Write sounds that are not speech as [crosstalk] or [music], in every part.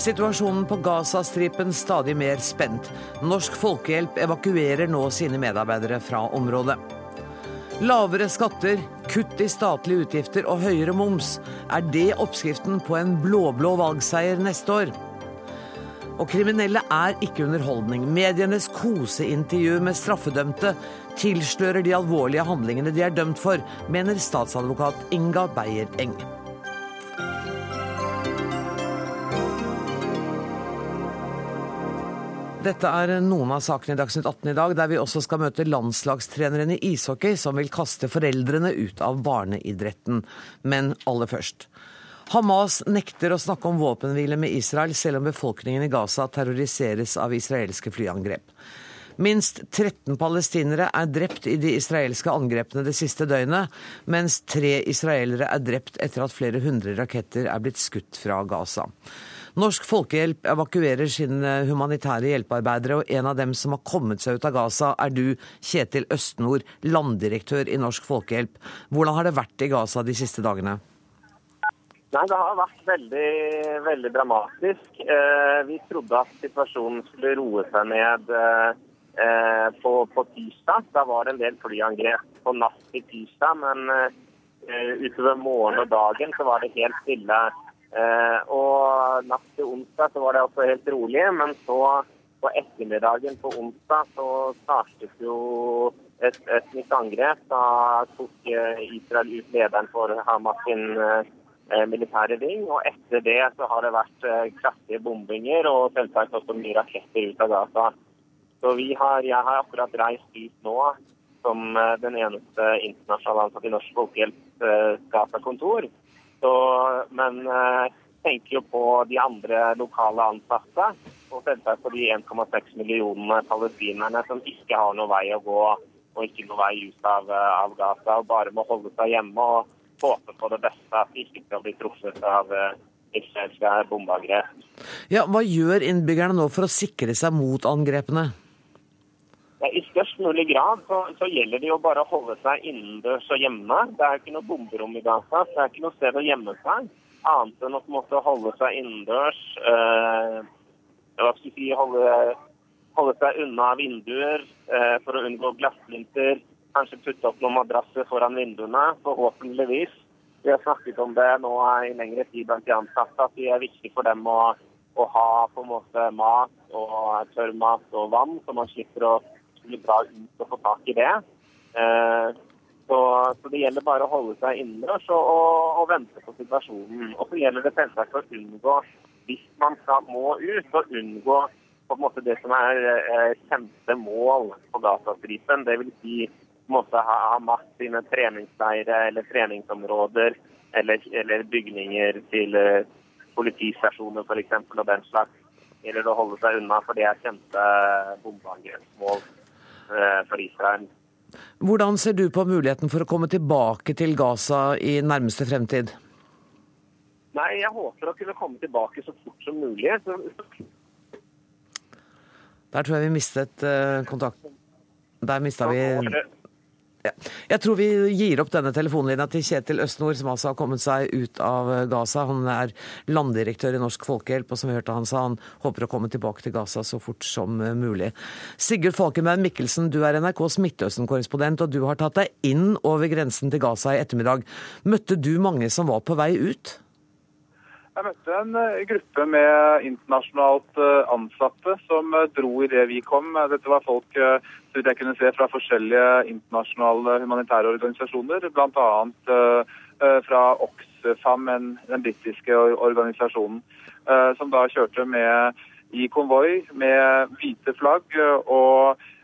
Situasjonen på Gazastripen stadig mer spent. Norsk Folkehjelp evakuerer nå sine medarbeidere fra området. Lavere skatter, kutt i statlige utgifter og høyere moms. Er det oppskriften på en blå-blå valgseier neste år? Og kriminelle er ikke underholdning. Medienes koseintervju med straffedømte tilslører de alvorlige handlingene de er dømt for, mener statsadvokat Inga Beyer Eng. Dette er noen av sakene i Dagsnytt 18 i dag, der vi også skal møte landslagstreneren i ishockey som vil kaste foreldrene ut av barneidretten. Men aller først. Hamas nekter å snakke om våpenhvile med Israel, selv om befolkningen i Gaza terroriseres av israelske flyangrep. Minst 13 palestinere er drept i de israelske angrepene det siste døgnet, mens tre israelere er drept etter at flere hundre raketter er blitt skutt fra Gaza. Norsk Folkehjelp evakuerer sine humanitære hjelpearbeidere, og en av dem som har kommet seg ut av Gaza, er du, Kjetil Østnord, landdirektør i Norsk Folkehjelp. Hvordan har det vært i Gaza de siste dagene? Nei, Det har vært veldig, veldig dramatisk. Eh, vi trodde at situasjonen skulle roe seg ned eh, på, på, tirsdag. Da var det en del flyangrep på natt til tirsdag, men eh, utover morgenen og dagen så var det helt stille. Eh, og natt til onsdag så var det også helt rolig, men så på ettermiddagen på onsdag så startet jo et, et nytt angrep. Da tok eh, Israel ut lederen for Hamas sin eh, militære ring. Og etter det så har det vært kraftige bombinger og selvsagt også mye raketter ut av Gaza. Så har, jeg har akkurat reist ut nå som den eneste internasjonale ansatte i Norsk Folkehjelps Gaza-kontor. Så, men eh, tenker jo på de andre lokale ansatte, og selvsagt på de 1,6 millionene palestinerne som ikke har noen vei å gå og ikke noen vei ut av, eh, av Gaza, og bare må holde seg hjemme og håpe på det beste, at de ikke skal bli truffet av eh, israelske bombeangrep. Ja, hva gjør innbyggerne nå for å sikre seg mot angrepene? I størst mulig grad så, så, gjelder det jo bare å holde seg innendørs og hjemme. Det er ikke noe bomberom i Gaza, det er ikke noe sted å gjemme seg. Annet enn å måtte holde seg innendørs. Eh, hva skal si, holde, holde, seg unna vinduer eh, for å unngå glasslinter. Kanskje putte opp noen madrasser foran vinduene, forhåpentligvis. Vi har snakket om det nå i lengre tid blant de ansatte, at det er viktig for dem å, å ha på en måte mat og tørrmat og vann, så man slipper å skulle dra ut og få tak i det. Eh, så, så, det gjelder bare å holde seg innendørs og, og, og, vente på situasjonen. Og så gjelder det selvsagt å unngå, hvis man skal må ut, å unngå på en måte det som er eh, kjente mål på Gazastripen. Dvs. Si, måtte ha Hamas sine treningsleirer eller treningsområder eller, eller bygninger til eh, politistasjoner f.eks. og den slags. Det å holde seg unna, for det er kjente bombeangrepsmål. Eh, for Israel. Hvordan ser du på muligheten for å komme tilbake til Gaza i nærmeste fremtid? Nei, Jeg håper å kunne komme tilbake så fort som mulig. Der tror jeg vi mistet uh, kontakt. Der mista vi ja. Jeg tror vi gir opp denne telefonlinja til Kjetil Østnord, som altså har kommet seg ut av Gaza. Han er landdirektør i Norsk Folkehjelp, og som vi hørte han sa, han håper å komme tilbake til Gaza så fort som mulig. Sigurd Falkenberg Mikkelsen, du er NRKs Midtøsten-korrespondent, og du har tatt deg inn over grensen til Gaza i ettermiddag. Møtte du mange som var på vei ut? Jeg møtte en eh, gruppe med internasjonalt eh, ansatte som dro dro idet vi kom. Dette var folk så vidt jeg kunne se, fra forskjellige internasjonale humanitære organisasjoner, bl.a. fra Oxfam, den britiske organisasjonen, som da kjørte med i konvoi med hvite flagg og Eh,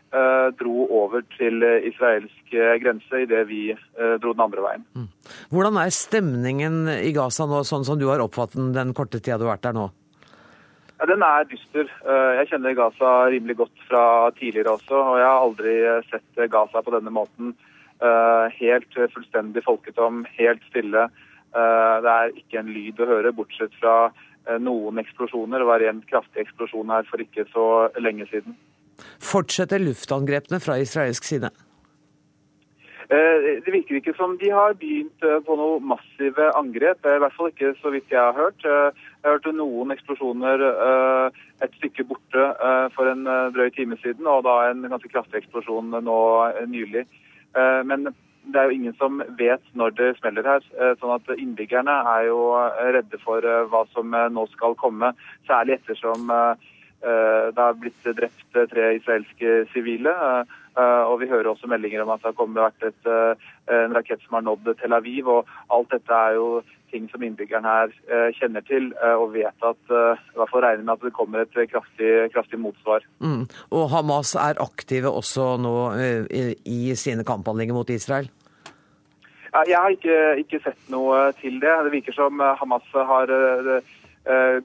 dro over til israelsk grense idet vi eh, dro den andre veien. Mm. Hvordan er stemningen i Gaza nå, sånn som du har oppfattet den den korte tida du har vært der nå? Ja, den er dyster. Eh, jeg kjenner Gaza rimelig godt fra tidligere også, og jeg har aldri sett Gaza på denne måten. Helt fullstendig folketom, helt stille. Det er ikke en lyd å høre, bortsett fra noen eksplosjoner. Det var en kraftig eksplosjon her for ikke så lenge siden. Fortsetter luftangrepene fra israelsk side? Det virker ikke som de har begynt på noe massive angrep. I hvert fall ikke så vidt jeg har hørt. Jeg hørte noen eksplosjoner et stykke borte for en drøy time siden, og da en ganske kraftig eksplosjon nå nylig. Men det er jo ingen som vet når det smeller her. sånn at Innbyggerne er jo redde for hva som nå skal komme. Særlig ettersom det er blitt drept tre israelske sivile. Og vi hører også meldinger om at det har kommet vært et, en rakett som har nådd Tel Aviv. og Alt dette er jo ting som innbyggerne her kjenner til og vet at i hvert fall regner med at det kommer et kraftig, kraftig motsvar. Mm. Og Hamas er aktive også nå i sine kamphandlinger mot Israel? Jeg har ikke, ikke, sett noe til det. Det virker som Hamas har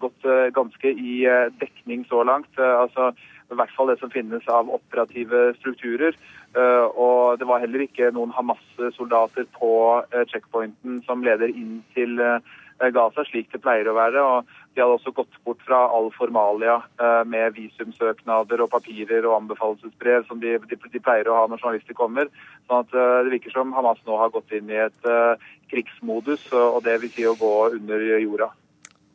gått ganske i dekning så langt. Altså, I hvert fall det som finnes av operative strukturer. Og det var heller ikke noen Hamas-soldater på checkpointen som leder inn til Gaza, slik det pleier å være. og De hadde også gått bort fra all formalia med visumsøknader og papirer og anbefalelsesbrev som de, de, de, pleier å ha når journalister kommer. Sånn at Det virker som Hamas nå har gått inn i et krigsmodus, og det vil si å gå under jorda.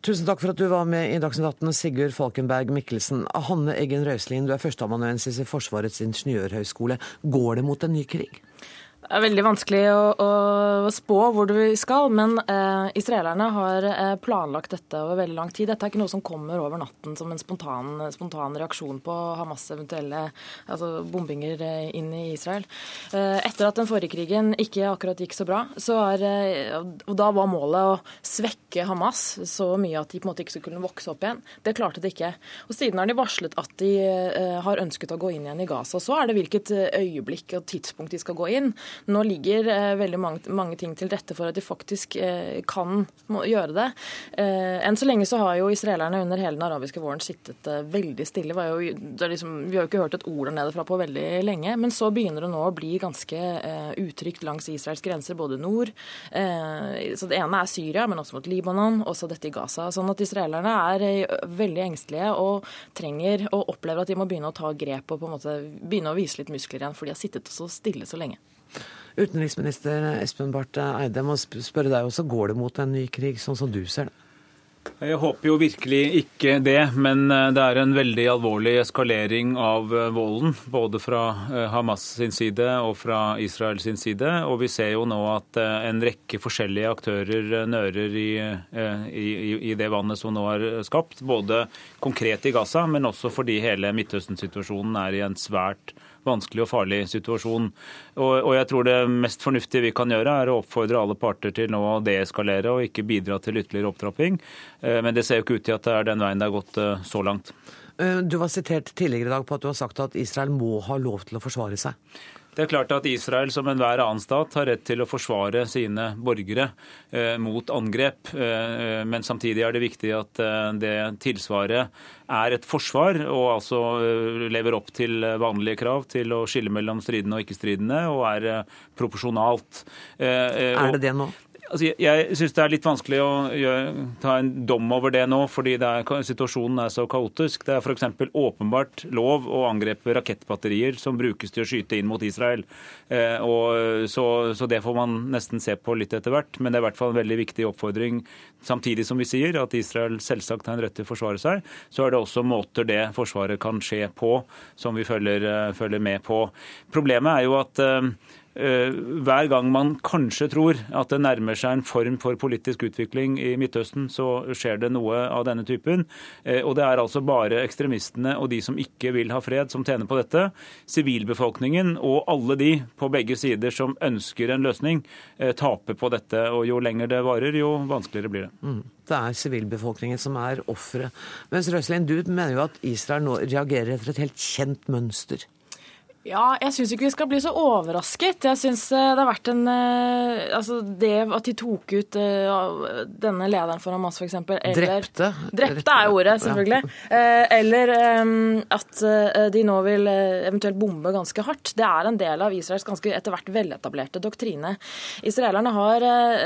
Tusen takk for at du var med i Dagsnytt 18, Sigurd Falkenberg Mikkelsen. Hanne Eggen Røiselin, du er førsteamanuensis i Forsvarets ingeniørhøgskole. Går det mot en ny krig? Det er veldig vanskelig å, å spå hvor du skal, men eh, israelerne har eh, planlagt dette over veldig lang tid. Dette er ikke noe som kommer over natten som en spontan, spontan reaksjon på Hamas' eventuelle altså bombinger eh, inn i Israel. Eh, etter at den forrige krigen ikke akkurat gikk så bra, så er, eh, og da var målet å svekke Hamas så mye at de på en måte ikke skulle kunne vokse opp igjen. Det klarte de ikke. Og Siden har de varslet at de eh, har ønsket å gå inn igjen i Gaza. Så er det hvilket øyeblikk og tidspunkt de skal gå inn. Nå ligger eh, veldig mange, mange, ting til rette for at de faktisk eh, kan gjøre det. Eh, enn så lenge så har jo israelerne under hele den arabiske våren sittet veldig stille. Jo, liksom, vi har jo ikke hørt et ord der nede fra på veldig lenge. Men så begynner det nå å bli ganske utrygt langs Israels grenser, både nord. Så Det ene er Syria, men også mot Libanon, også dette i Gaza. Sånn at israelerne er veldig engstelige og trenger og opplever at de må begynne å ta grep og på en måte begynne å vise litt muskler igjen, for de har sittet så stille så lenge. Utenriksminister Espen Barth Eide, må spørre deg også, går det mot en ny krig, sånn som du ser det? Jeg håper jo virkelig ikke det, men eh, det er en veldig alvorlig eskalering av eh, volden. Både fra eh, Hamas sin side og fra Israel sin side. Og vi ser jo nå at en rekke forskjellige aktører nører i, i, i det vannet som nå er skapt. Både konkret i Gaza, men også fordi hele Midtøsten-situasjonen er i en svært vanskelig og farlig situasjon. Og, og, jeg tror det mest fornuftige vi kan gjøre, er å oppfordre alle parter til nå å deeskalere og ikke bidra til ytterligere opptrapping. Eh, men det ser jo ikke ut til at det er den veien det har gått eh, så langt. Eh, du var sitert tidligere i dag på at du har sagt at Israel må ha lov til å forsvare seg. Det er klart at Israel som enhver annen stat har rett til å forsvare sine borgere eh, mot angrep. Eh, men samtidig er det viktig at eh, det tilsvaret er et forsvar, og altså eh, lever opp til vanlige krav til å skille mellom stridende og ikke-stridende, og er eh, proporsjonalt. Eh, er det det nå? Altså, jeg syns det er litt vanskelig å gjøre, ta en dom over det nå, fordi er, situasjonen er så kaotisk. Det er f.eks. åpenbart lov å angrepe rakettbatterier som brukes til å skyte inn mot Israel. Eh, og, så, så, det får man nesten se på litt etter hvert. Men det er i hvert fall en veldig viktig oppfordring. Samtidig som vi sier at Israel selvsagt har en rett til å forsvare seg, så er det også måter det forsvaret kan skje på, som vi følger, eh, følger med på. Problemet er jo at eh, Eh, hver gang man kanskje tror at det nærmer seg en form for politisk utvikling i Midtøsten, så skjer det noe av denne typen. Eh, og det er altså bare ekstremistene og de som ikke vil ha fred, som tjener på dette. Sivilbefolkningen og alle de på begge sider som ønsker en løsning, eh, taper på dette. Og jo lenger det varer, jo vanskeligere blir det. Mm. Det er sivilbefolkningen som er offeret. Mens Røslin, du mener jo at Israel nå reagerer etter et helt kjent mønster. Ja, jeg syns ikke vi skal bli så overrasket. Jeg syns eh, det har vært en eh, Altså det at de tok ut uh, denne lederen for Hamas, f.eks. Drepte. Drepte er ordet, selvfølgelig. Eller at de nå vil eventuelt bombe ganske hardt. Det er en del av Israels ganske etter hvert veletablerte doktrine. Israelerne har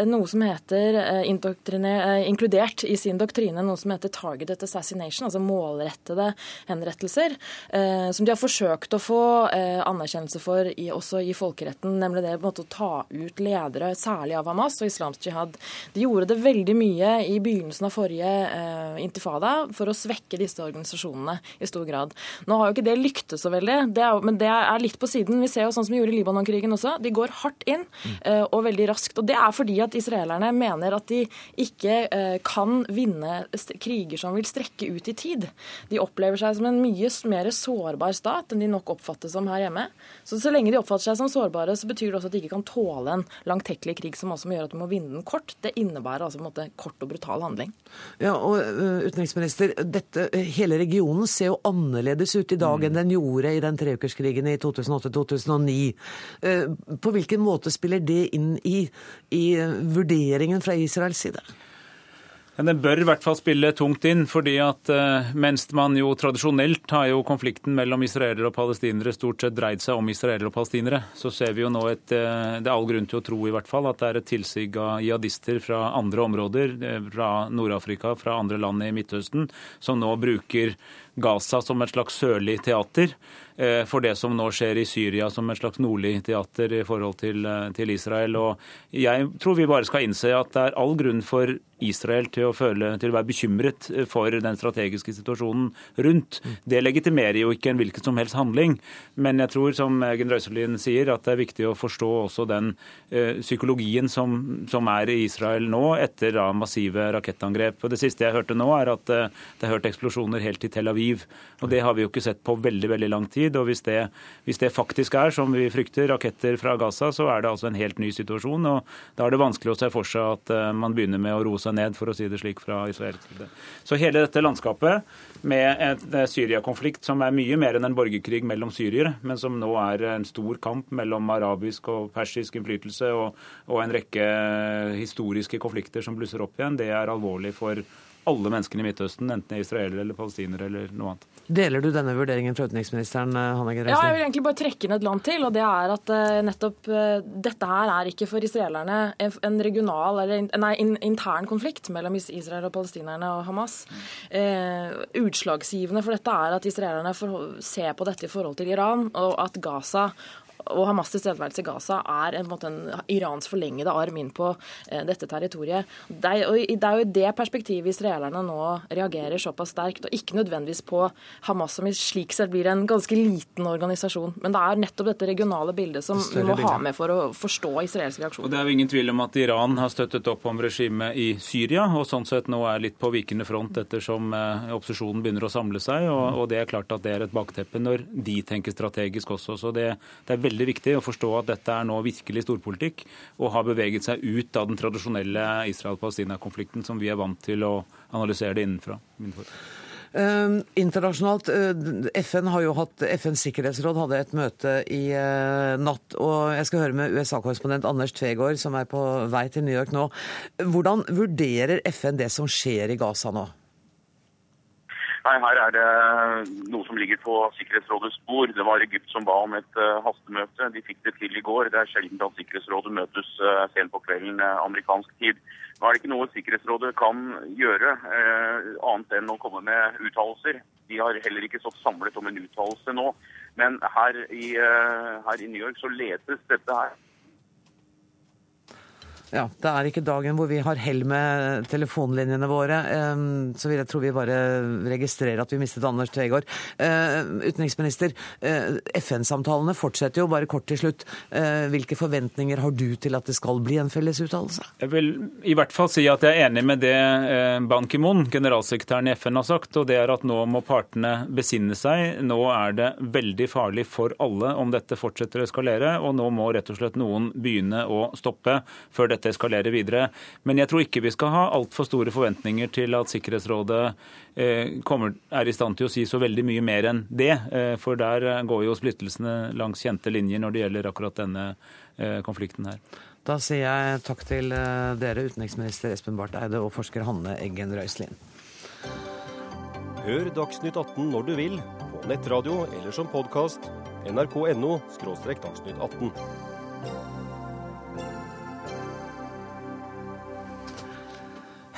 noe som heter inkludert i sin doktrine noe som heter targeted assassination, altså målrettede henrettelser, som de har forsøkt å få eh, anerkjennelse for i, også i folkeretten, nemlig det måte å ta ut ledere, særlig av Hamas og islamsk jihad. De gjorde det veldig mye i begynnelsen av forrige eh, intifada for å svekke disse organisasjonene i stor grad. Nå har jo ikke det lyktes så veldig, det er, men det er litt på siden. Vi ser jo sånn som vi gjorde i Libanon-krigen også. De går hardt inn eh, og veldig raskt. Og det er fordi at israelerne mener at de ikke eh, kan vinne kriger som vil strekke ut i tid. De opplever seg som en mye mer sårbar stat enn de nok oppfattes som her hjemme. Så så lenge de oppfatter seg som sårbare, så betyr det også at de ikke kan tåle en langtekkelig krig som også må gjøre at de må vinne den kort. Det innebærer altså på en måte kort og brutal handling. Ja, og uh, utenriksminister, dette, Hele regionen ser jo annerledes ut i dag mm. enn den gjorde i den treukerskrigen i 2008-2009. Uh, på hvilken måte spiller det inn i, i vurderingen fra Israels side? Den bør i hvert fall spille tungt inn, fordi at uh, mens man jo tradisjonelt har jo konflikten mellom israelere og palestinere stort sett dreid seg om israelere og palestinere, så ser vi jo nå et uh, Det er all grunn til å tro i hvert fall at det er et tilsig av jihadister fra andre områder, uh, fra Nord-Afrika, fra andre land i Midtøsten, som nå bruker Gaza som et slags sørlig teater for det som nå skjer i Syria som et slags nordlig teater i forhold til, til Israel. Og jeg tror vi bare skal innse at det er all grunn for Israel til å, føle, til å være bekymret for den strategiske situasjonen rundt. Det legitimerer jo ikke en hvilken som helst handling, men jeg tror, som Egen Røiselin sier, at det er viktig å forstå også den uh, psykologien som, som, er i Israel nå, etter da, massive rakettangrep. Og Det siste jeg hørte nå, er at uh, det er hørt eksplosjoner helt til Tel Aviv. Og Det har vi jo ikke sett på veldig veldig lang tid. og Hvis det, hvis det faktisk er, som vi frykter, raketter fra Gaza, så er det altså en helt ny situasjon. og Da er det vanskelig å se for seg at man begynner med å roe seg seg ned, for å si det slik, fra israelsk side. Så hele dette landskapet med en Syria-konflikt som er mye mer enn en borgerkrig mellom syriere, men som nå er en stor kamp mellom arabisk og persisk innflytelse og, og en rekke historiske konflikter som blusser opp igjen, det er alvorlig for alle menneskene i Midtøsten, enten de er israelere eller palestinere eller noe annet. Deler du denne vurderingen fra utenriksministeren? Eh, Hanne Ja, jeg vil egentlig bare trekke inn et land til. og det er at uh, nettopp uh, Dette her er ikke for israelerne en regional eller nei, intern konflikt mellom Israel og palestinerne og Hamas. Eh, utslagsgivende for dette er at israelerne ser på dette i forhold til Iran, og at Gaza og Hamas' tilstedeværelse i Gaza er en, måte, en Irans forlengede arm inn på eh, dette territoriet. Det er, og det er jo i det perspektivet israelerne nå reagerer såpass sterkt, og ikke nødvendigvis på Hamas, som i slik sett blir en ganske liten organisasjon. Men det er nettopp dette regionale bildet som vi må ha med for å forstå israelsk reaksjon. Og Det er jo ingen tvil om at Iran har støttet opp om regimet i Syria, og sånn sett nå er litt på vikende front ettersom eh, opposisjonen begynner å samle seg. Og, og, det er klart at det er et bakteppe når de tenker strategisk også. Så det, det er veldig veldig viktig å forstå at dette er nå virkelig storpolitikk, og har beveget seg ut av den tradisjonelle Israel-Palestina-konflikten som vi er vant til å analysere det innenfra. Uh, internasjonalt, uh, FN har jo hatt, FNs sikkerhetsråd hadde et møte i eh, natt. og Jeg skal høre med USA-korrespondent Anders Tvegård, som er på vei til New York nå. Hvordan vurderer FN det som skjer i Gaza nå? Nei, Her er det noe som ligger på Sikkerhetsrådets bord. Det var Egypt som ba om et uh, hastemøte. De fikk det til i går. Det er sjelden at Sikkerhetsrådet møtes uh, sent på kvelden amerikansk tid. Nå er det ikke noe Sikkerhetsrådet kan gjøre, annet enn å komme med uttalelser. De har heller ikke stått samlet om en uttalelse nå. Men her i, her i New York så letes dette her ja, Det er ikke dagen hvor vi har hell med telefonlinjene våre. Så vil jeg tror vi bare registrerer at vi mistet Anders Tvegård. Utenriksminister, FN-samtalene fortsetter jo. Bare kort til slutt. Hvilke forventninger har du til at det skal bli en felles uttalelse? Jeg vil i hvert fall si at jeg er enig med det eh, Ban Ki-moon, generalsekretæren i FN, har sagt. Og det er at nå må partene besinne seg. Nå er det veldig farlig for alle om dette fortsetter å eskalere. Og nå må rett og slett noen begynne å stoppe før dette dette eskalerer videre. Men jeg tror ikke vi skal ha altfor store forventninger til at Sikkerhetsrådet eh, kommer, er i stand til å si så veldig mye mer enn det. Eh, for der går jo splittelsene langs kjente linjer når det gjelder akkurat denne eh, konflikten her. Da sier jeg takk til dere, utenriksminister Espen Barth Eide og forsker Hanne Eggen Røiselin. Hør Dagsnytt 18 når du vil, på nettradio eller som podkast. nrk.no – dagsnytt 18.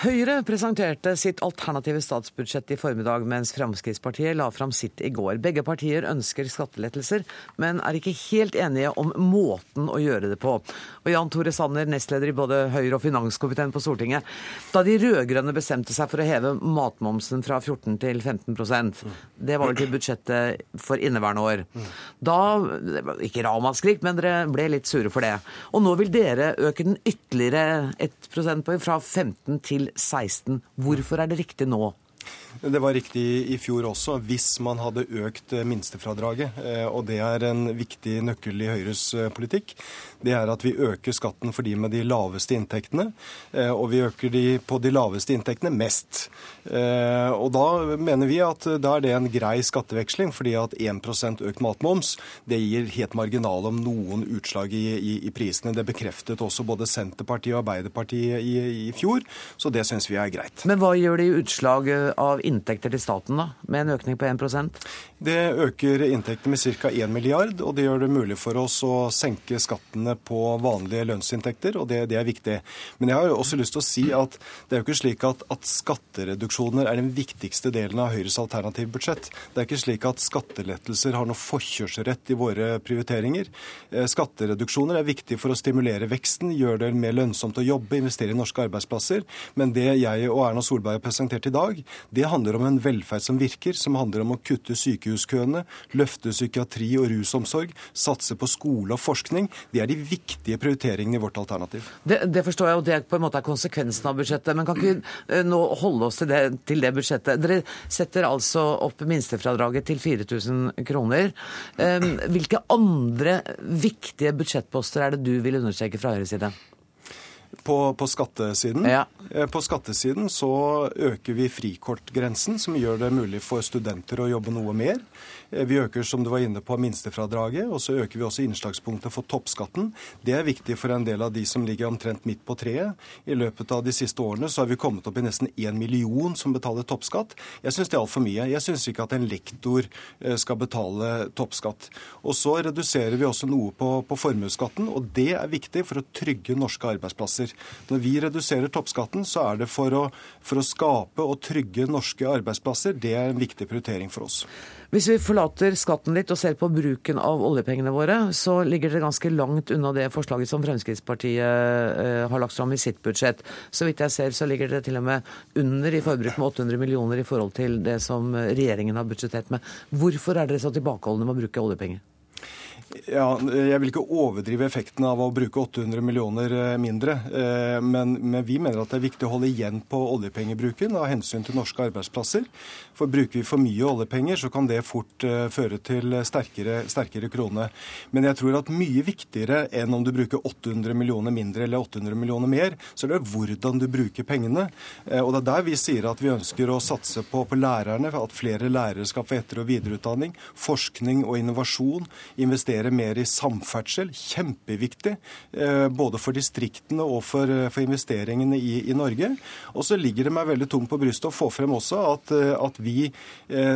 Høyre presenterte sitt alternative statsbudsjett i formiddag, mens Fremskrittspartiet la fram sitt i går. Begge partier ønsker skattelettelser, men er ikke helt enige om måten å gjøre det på. Og Jan Tore Sanner, nestleder i både Høyre og finanskomiteen på Stortinget. Da de rød-grønne bestemte seg for å heve matmomsen fra 14 til 15% det var vel til budsjettet for inneværende år. Da Ikke ramaskrik, men dere ble litt sure for det. Og nå vil dere øke den ytterligere ett prosentpoeng, fra 15 til 16. Hvorfor er det riktig nå? Det var riktig i fjor også, hvis man hadde økt eh, minstefradraget. Eh, og det er en viktig nøkkel i Høyres eh, politikk. Det er at vi øker skatten for de med de laveste inntektene. Og vi øker de på de laveste inntektene mest. Og da mener vi at da er det en grei skatteveksling, fordi at 1% økt matmoms det gir helt marginale om noen utslag i, i, i, prisene. Det bekreftet også både Senterpartiet og Arbeiderpartiet i, i fjor, så det syns vi er greit. Men hva gjør det i utslag av inntekter til staten, da, med en økning på 1% Det øker inntektene med ca. 1 milliard, og det gjør det mulig for oss å senke skattene på vanlige lønnsinntekter, og det, det er viktig. Men jeg har jo også lyst til å si at det er jo ikke slik at, at skattereduksjoner er den viktigste delen av Høyres alternative budsjett. Det er ikke slik at skattelettelser har noe forkjørsrett i våre prioriteringer. Eh, skattereduksjoner er viktig for å stimulere veksten, gjøre det mer lønnsomt å jobbe, investere i norske arbeidsplasser. Men det jeg og Erna Solberg har presentert i dag, det handler om en velferd som virker, som handler om å kutte sykehuskøene, løfte psykiatri og rusomsorg, satse på skole og forskning. Det er de viktige prioriteringene i vårt alternativ. Det, det forstår jeg, og det på en måte er konsekvensen av budsjettet. Men kan ikke vi eh, nå holde oss til det, til det budsjettet? Dere setter altså opp minstefradraget til 4000 kroner. Hvilke andre viktige budsjettposter er det du vil understreke fra Høyres side? På, på, skattesiden ja. Eh, på skattesiden så øker vi frikortgrensen, som gjør det mulig for studenter å jobbe noe mer. Eh, vi øker som du var inne på, minstefradraget, og så øker vi også innslagspunktet for toppskatten. Det er viktig for en del av de som ligger omtrent midt på treet. I løpet av de siste årene så har vi kommet opp i nesten én million som betaler toppskatt. Jeg syns det er altfor mye. Jeg syns ikke at en lektor eh, skal betale toppskatt. Og så reduserer vi også noe på, på formuesskatten, og det er viktig for å trygge norske arbeidsplasser. Når vi reduserer toppskatten, så er det for å, for å skape og trygge norske arbeidsplasser. Det er en viktig prioritering for oss. Hvis vi forlater skatten litt og ser på bruken av oljepengene våre, så ligger det ganske langt unna det forslaget som Fremskrittspartiet eh, har lagt fram i sitt budsjett. Så vidt jeg ser, så ligger det til og med under i forbruk med 800 millioner i forhold til det som regjeringen har budsjettert med. Hvorfor er dere så tilbakeholdne med å bruke oljepenger? Ja, Jeg vil ikke overdrive effekten av å bruke 800 millioner eh, mindre. Eh, men, men, vi mener at det er viktig å holde igjen på oljepengebruken av hensyn til norske arbeidsplasser. For Bruker vi for mye oljepenger, så kan det fort eh, føre til sterkere, sterkere krone. Men jeg tror at mye viktigere enn om du bruker 800 millioner mindre eller 800 millioner mer, så er det hvordan du bruker pengene. Og det er der vi sier at vi ønsker å satse på, på lærerne, at flere lærere skal få etter- og videreutdanning, forskning og innovasjon, investere investere mer i samferdsel. Kjempeviktig. Eh, både for distriktene og for, eh, for investeringene i, i, Norge. Og så ligger det meg veldig tungt på brystet å få frem også at, eh, at vi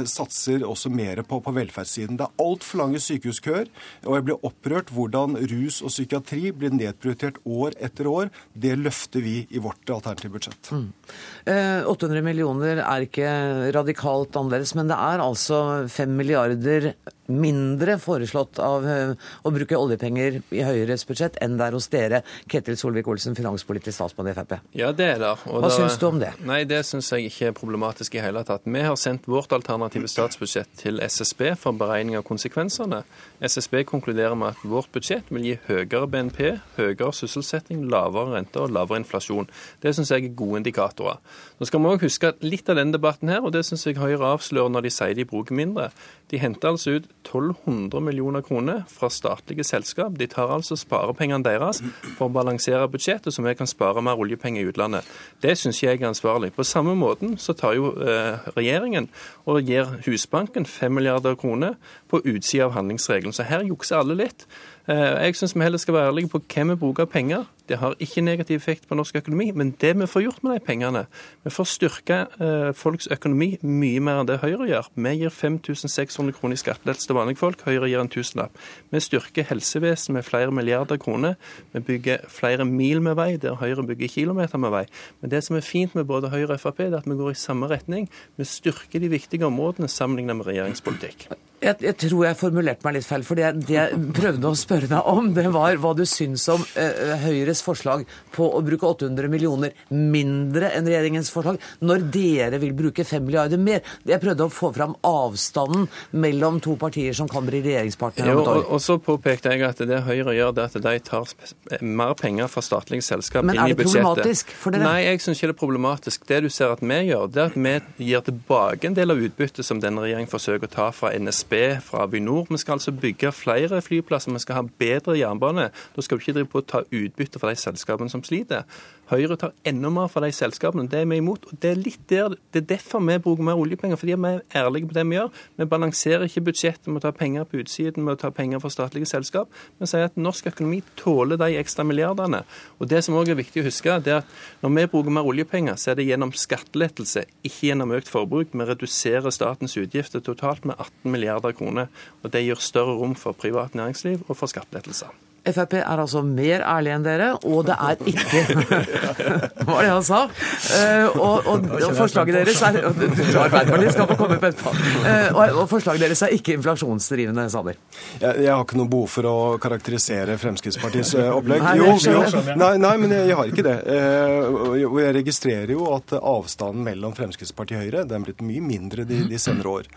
satser også mer på, på velferdssiden. Det er altfor lange sykehuskøer, og jeg blir opprørt hvordan rus og psykiatri blir nedprioritert år etter år. Det løfter vi i vårt alternative budsjett. Mm. Eh, 800 millioner er ikke radikalt annerledes, men det er altså 5 milliarder mindre foreslått av eh, å bruke oljepenger i Høyres budsjett enn det er hos dere, Ketil Solvik-Olsen, finanspolitisk statsmann i Frp. Ja, det er det. Og Hva syns du om det? Nei, Det syns jeg ikke er problematisk i hele tatt. Vi har sendt vårt alternative statsbudsjett til SSB for beregning av konsekvensene. SSB konkluderer med at vårt budsjett vil gi høyere BNP, høyere sysselsetting, lavere rente og lavere inflasjon. Det syns jeg er gode indikatorer. Nå skal vi òg huske at litt av denne debatten her, og det syns jeg Høyre avslører når de sier de bruker mindre, de henter altså ut 1200 millioner kroner fra statlige selskap. De tar altså sparepengene deres for å balansere budsjettet, så vi kan spare mer oljepenger i utlandet. Det syns jeg er ansvarlig. På samme måten så tar jo eh, regjeringen og gir Husbanken 5 milliarder kroner på utsida av handlingsregelen. Så her jukser alle litt. Eh, jeg syns vi heller skal være ærlige på hvem vi bruker penger Det har ikke negativ effekt på norsk økonomi. Men det vi får gjort med de pengene Vi får styrke eh, folks økonomi mye mer enn det Høyre gjør. Vi gir 5600 kroner i skattelettelse til vanlige folk. Høyre gir en tusenlapp. Vi styrker helsevesenet med flere milliarder kroner. Vi bygger flere mil med vei, der Høyre bygger kilometer med vei. Men det som er fint med både Høyre og Frp, er at vi går i samme retning. Vi styrker de viktige områdene sammenlignet med regjeringspolitikk. Jeg, jeg, tror jeg formulerte meg litt feil. for jeg prøvde å spørre deg om, det var hva du syns om eh, Høyres forslag på å bruke 800 millioner mindre enn regjeringens forslag, når dere vil bruke 5 milliarder mer. Jeg prøvde å få fram avstanden mellom to partier som kan bli regjeringspartnere om et år. Og, og, så påpekte jeg at det Høyre gjør, det er at de tar mer penger fra statlige selskap inn i budsjettet. Men er det problematisk for dere? Nei, jeg syns ikke det er problematisk. Det du ser at vi gjør, det er at vi gir tilbake en del av utbyttet som denne regjeringen forsøker å ta fra NSB, fra Avinor. Vi skal altså bygge flere flyplasser, vi skal ha bedre jernbane. Da skal vi ikke drive på å ta utbytte fra de selskapene som sliter. Høyre tar enda mer fra de selskapene. Det er vi imot. og Det er litt der, det er derfor vi bruker mer oljepenger, fordi vi er ærlige på det vi gjør. Vi balanserer ikke budsjettet med å ta penger på utsiden, med å ta penger fra statlige selskap. Vi sier at norsk økonomi tåler de ekstra milliardene. Og Det som også er viktig å huske, det er at når vi bruker mer oljepenger, så er det gjennom skattelettelse, ikke gjennom økt forbruk. Vi reduserer statens utgifter totalt med 18 milliarder kroner. og Det gir større rom for privat næringsliv og for skattelettelser. Frp er altså mer ærlig enn dere, og det er ikke [laughs] Hva var det han sa? Uh, og, og, og, forslaget deres er Arbeiderpartiet skal få komme på etterpå. Uh, og, og, forslaget deres er ikke inflasjonsdrivende, Sander. Jeg, jeg, har ikke noe behov for å karakterisere Fremskrittspartiets uh, opplegg. Nei, jo, jo, nei, nei, men jeg, jeg, har ikke det. Og jeg registrerer jo at avstanden mellom Fremskrittspartiet og Høyre den er blitt mye mindre de, de senere år.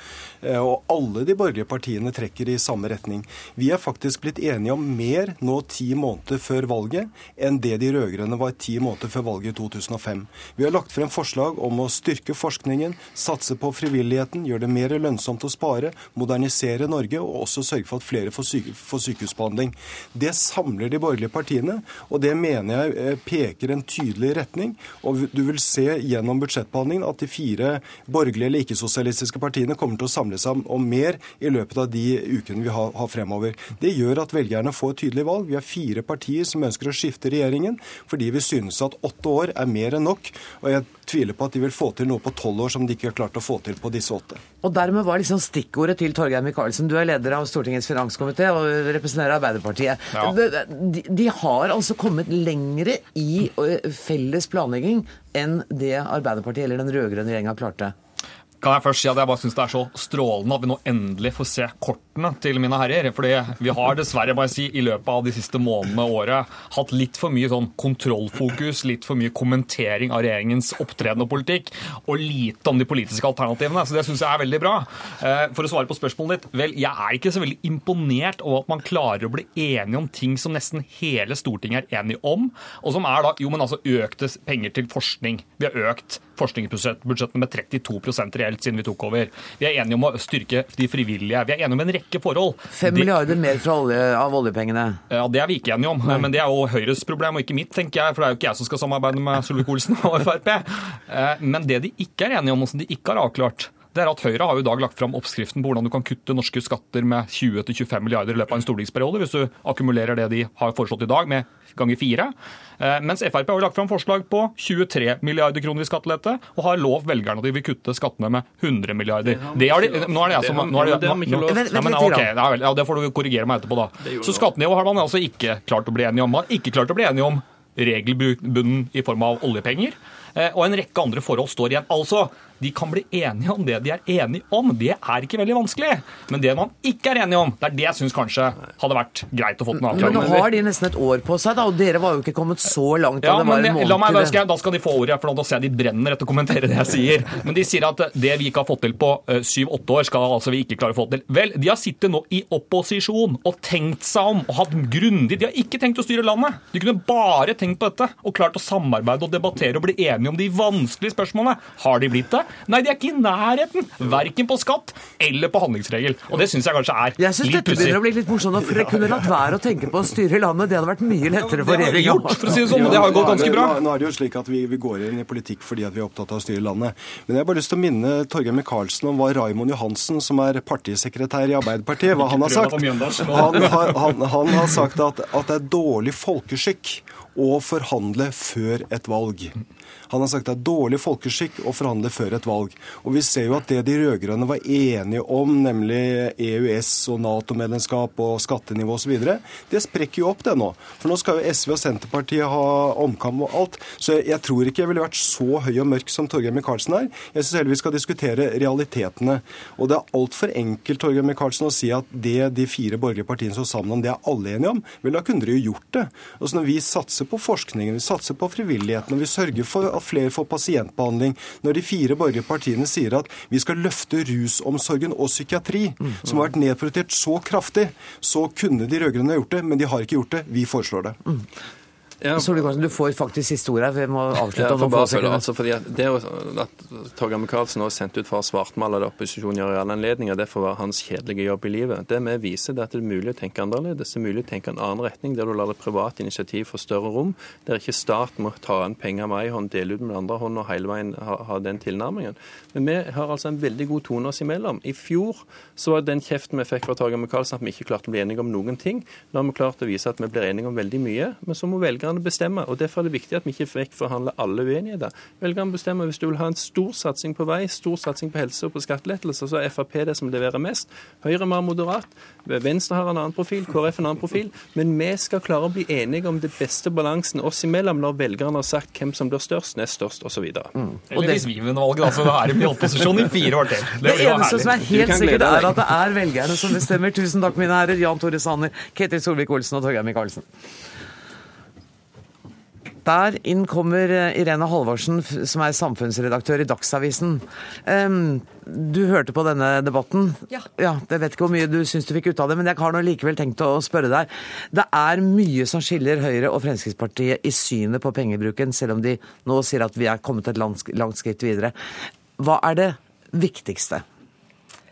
Og alle de borgerlige partiene trekker i samme retning. Vi er faktisk blitt enige om mer nå ti måneder før valget enn det de rød-grønne var ti måneder før valget i 2005. Vi har lagt frem forslag om å styrke forskningen, satse på frivilligheten, gjøre det mer lønnsomt å spare, modernisere Norge og også sørge for at flere får, syke, får sykehusbehandling. Det samler de borgerlige partiene, og det mener jeg eh, peker en tydelig retning. Og du vil se gjennom budsjettbehandlingen at de fire borgerlige eller ikke-sosialistiske partiene kommer til å samle seg om mer i løpet av de ukene vi har, har fremover. Det gjør at velgerne får tydelig valg. Vi har fire partier som ønsker å skifte regjeringen fordi vi synes at åtte år er mer enn nok. Og jeg tviler på at de vil få til noe på tolv år som de ikke har klart å få til på disse åtte. Og dermed var liksom stikkordet til Torgeir Micaelsen. Du er leder av Stortingets finanskomité og representerer Arbeiderpartiet. Ja. De, de, har altså kommet lengre i felles planlegging enn det Arbeiderpartiet eller den rød-grønne regjeringa klarte kan jeg først si at jeg bare syns det er så strålende at vi nå endelig får se kortene til mine herrer. Fordi vi har dessverre bare si, i løpet av de siste månedene og året hatt litt for mye sånn kontrollfokus, litt for mye kommentering av regjeringens opptreden og politikk, og lite om de politiske alternativene. Så det syns jeg er veldig bra. Eh, for å svare på spørsmålet ditt, vel, jeg er ikke så veldig imponert over at man klarer å bli enige om ting som nesten hele Stortinget er enige om, og som er da jo, men altså økte penger til forskning. Vi har økt forskningsbudsjettene med 32% reelt reelt siden vi tok over. Vi er enige om å styrke de frivillige. Vi er enige om en rekke forhold. Fem milliarder mer olje, av oljepengene? Ja, Det er vi ikke enige om. Nei. Men det er jo Høyres problem, og ikke mitt, tenker jeg. For det er jo ikke jeg som skal samarbeide med Solvik-Olsen og Frp. Eh, men det de ikke er enige om, og som de ikke har avklart, det er at Høyre har jo i dag lagt fram oppskriften på hvordan du kan kutte norske skatter med 20-25 milliarder i løpet av en stortingsperiode, hvis du akkumulerer det de har foreslått i dag, med ganger fire. Eh, mens Frp har lagt fram forslag på 23 milliarder kroner i skattelette, og har lov velgerne at de vil kutte skattene med 100 milliarder. Det har de, nå er det jeg som nå er det, nå, nå, okay, ja, Det får du korrigere meg etterpå, da. Så skattenivået har man altså ikke klart å bli enige om. Man har ikke klart å bli enige om regelbunnen i form av oljepenger. Eh, og en rekke andre forhold står igjen. Altså, de kan bli enige om det de er enige om. Det er ikke veldig vanskelig. Men det man ikke er enige om, det er det jeg syns kanskje hadde vært greit å få en avklaring. Men nå har de nesten et år på seg, da, og dere var jo ikke kommet så langt. Ja, men la meg, da skal, da skal, de få ordet, for da ser jeg de brenner etter å kommentere det jeg sier. Men de sier at det vi ikke har fått til på eh, syv-åtte år, skal altså vi ikke klare å få til. Vel, de har sittet nå i opposisjon og tenkt seg om og hatt grundig De har ikke tenkt å styre landet. De kunne bare tenkt på dette og klart å samarbeide og debattere og bli enige om de vanskelige spørsmålene. Har de blitt det? Nei, de er ikke i nærheten. Verken på skatt eller på handlingsregel. Og det syns jeg kanskje er jeg synes litt pussig. Dette begynner å bli litt morsomt, for dere kunne latt være å tenke på å styre landet. Det hadde vært mye lettere for regjeringa. For å si det sånn, det har gått ganske bra. Nå, nå er det jo slik at vi, vi, går inn i politikk fordi at vi er opptatt av å styre landet. Men jeg har bare lyst til å minne Torgeir Micaelsen om hva Raimond Johansen, som er partisekretær i Arbeiderpartiet, hva han har sagt. Han, han, han, han har sagt at, at det er dårlig folkeskikk å forhandle før et valg. Han har sagt det er dårlig folkeskikk å forhandle før et valg. Og vi ser jo at det de rød-grønne var enige om, nemlig EØS og Nato-medlemskap og skattenivå osv., det sprekker jo opp det nå. For nå skal jo SV og Senterpartiet ha omkamp og alt. Så jeg, tror ikke jeg ville vært så høy og mørk som Torgeir Micaelsen er. Jeg syns heller vi skal diskutere realitetene. Og det er altfor enkelt Torgeir Micaelsen, å si at det de fire borgerlige partiene står sammen om, det er alle enige om. Vel, da kunne dere jo gjort det. Og så Når vi satser på forskningen, vi satser på frivilligheten, og vi sørger for at flere får pasientbehandling, når de fire borgerlige partiene sier at vi skal løfte rusomsorgen og psykiatri, som har vært nedprioritert så kraftig, så kunne de rød-grønne gjort det, men de har ikke gjort det. Vi foreslår det. Ja. Solvik-Olsen, du får faktisk siste ordet. Vi må avslutte om noen få sekunder. altså fordi at det at Torgeir Micaelsen er sendt ut for å svartmale det opposisjonen gjør i alle anledninger, det får være hans kjedelige jobb i livet. Det vi viser, det er at det er mulig å tenke annerledes. Det er mulig å tenke en annen retning, der du lar det private initiativ få større rom. Der ikke staten må ta inn penger med en hånd, dele ut med den andre hånd og hele veien ha, ha den tilnærmingen. Men vi har altså en veldig god tone oss imellom. I fjor så var den kjeften vi fikk fra Torgeir Micaelsen at vi ikke klarte å bli enige om noen ting. Nå har vi klart å vise at vi blir enige om veldig mye, men så må velgerne bestemme. og Derfor er det viktig at vi ikke vekk alle uenigheter. Velgerne bestemmer hvis du vil ha en stor satsing på vei, stor satsing på helse og på skattelettelser, så er Frp det som leverer mest. Høyre er mer moderat. Venstre har en annen profil, KrF en annen profil. Men vi skal klare å bli enige om det beste balansen oss imellom når velgerne har sagt hvem som blir størst, nest størst osv. Eller hvis vi vinner valget, da, så er de i opposisjon i fire år til. Det det eneste som er helt sikkert, er at det er velgerne som bestemmer. Tusen takk, mine herrer. Jan Tore Sanner, Ketil Solvik-Olsen og Torgeir Micaelsen. Der inn kommer eh, Irene Halvorsen, som er samfunnsredaktør i Dagsavisen. Du hørte på denne debatten. Ja. Jeg vet ikke hvor mye du syns du fikk ut av det, men jeg har nå likevel tenkt å spørre deg. Det er mye som skiller Høyre og Fremskrittspartiet i synet på pengebruken, selv om de nå sier at vi er kommet et langt, langt skritt videre. Hva er det viktigste,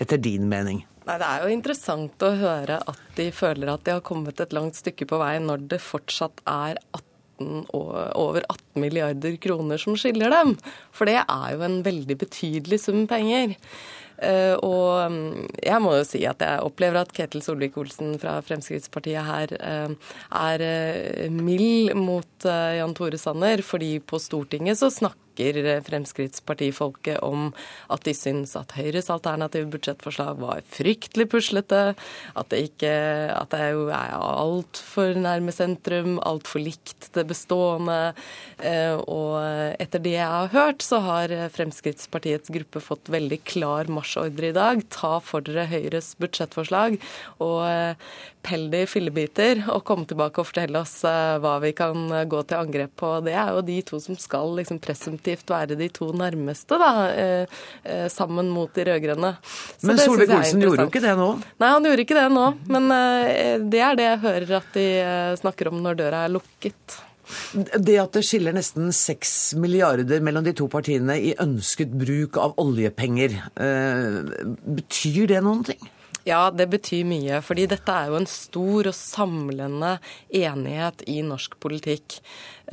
etter din mening? Nei, Det er jo interessant å høre at de føler at de har kommet et langt stykke på vei, når det fortsatt er 18 og over 18 milliarder kroner som skiller dem. For det er jo en veldig betydelig sum penger. Eh, og mm, jeg må jo si at jeg opplever at Ketil Solvik-Olsen fra Fremskrittspartiet her eh, er eh, mild mot Jan Tore Sanner, fordi på Stortinget så snakker eh, Fremskrittspartifolket om at de syns at Høyres alternative budsjettforslag var fryktelig puslete, at det ikke at det jo er altfor nærme sentrum, altfor likt det bestående. Eh, Og etter det jeg har hørt, så har Fremskrittspartiets gruppe fått veldig klar marsjordre i dag. Ta for dere Høyres budsjettforslag og eh, pell det i fillebiter, og komme tilbake og fortelle oss eh, hva vi kan gå til angrep på. Det er jo de to som skal liksom presumptivt være de to nærmeste, da, eh, eh, sammen mot de rød-grønne. Men er Solvik-Olsen gjorde jo ikke det nå. Nei, han gjorde ikke det nå. Men eh, det er det jeg hører at de snakker om når døra er lukket. Det at det skiller nesten seks milliarder mellom de to partiene i ønsket bruk av oljepenger, eh, betyr det noen ting? Ja, det betyr mye. Fordi dette er jo en stor og samlende enighet i norsk politikk.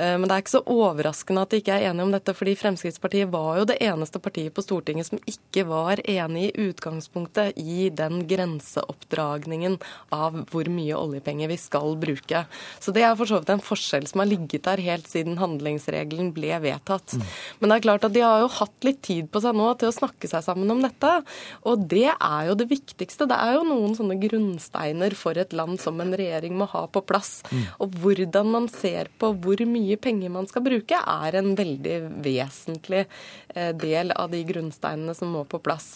Eh, Men det er ikke så overraskende at de ikke er enige om dette, fordi Fremskrittspartiet var jo det eneste partiet på Stortinget som ikke var enig i utgangspunktet i den grenseoppdragningen av hvor mye oljepenger vi skal bruke. Så det er for så vidt en forskjell som har ligget der helt siden handlingsregelen ble vedtatt. Men det er klart at de har jo hatt litt tid på seg nå til å snakke seg sammen om dette. Og det er jo det viktigste. Det er jo noen sånne grunnsteiner for et land som en regjering må ha på plass. Og hvordan man ser på hvor mye penger man skal bruke, er en veldig vesentlig eh, del av de grunnsteinene som må på plass.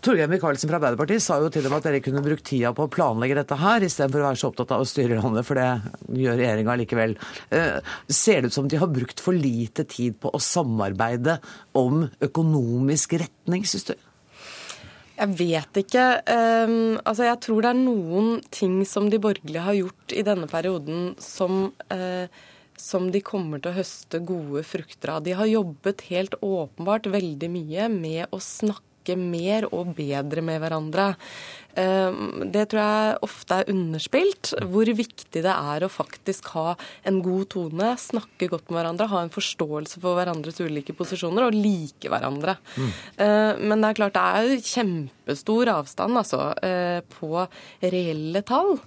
Torgeir Micaelsen fra Arbeiderpartiet sa jo til dem at dere kunne brukt tida på å planlegge dette her, istedenfor å være så opptatt av å styre landet, for det gjør regjeringa likevel. Eh, Ser det ut som de har brukt for lite tid på å samarbeide om økonomisk retning, syns du? Jeg vet ikke. Um, altså jeg tror det er noen ting som de borgerlige har gjort i denne perioden som, eh, som de kommer til å høste gode frukter av. De har jobbet helt åpenbart veldig mye med å snakke mer og bedre med hverandre. Ehm, Det tror jeg ofte er underspilt, hvor viktig det er å faktisk ha en god tone, snakke godt med hverandre, ha en forståelse for hverandres ulike posisjoner og like hverandre. Mm. Men det er klart det er kjempestor avstand altså, eh, på reelle tall.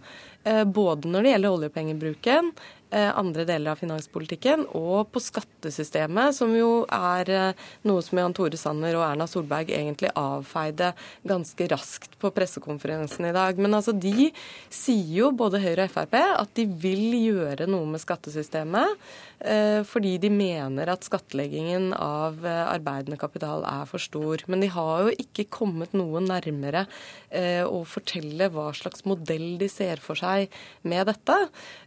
Eh, Både når det gjelder oljepengebruken, andre deler av finanspolitikken, og på skattesystemet, som jo er eh, noe som Jan Tore Sanner og Erna Solberg egentlig avfeide ganske raskt på pressekonferansen i dag. Men altså, de sier jo, både Høyre og Frp, at de vil gjøre noe med skattesystemet. Eh, fordi de mener at skattleggingen av eh, arbeidende kapital er for stor. Men de har jo ikke kommet noe nærmere eh, å fortelle hva slags modell de ser for seg med dette.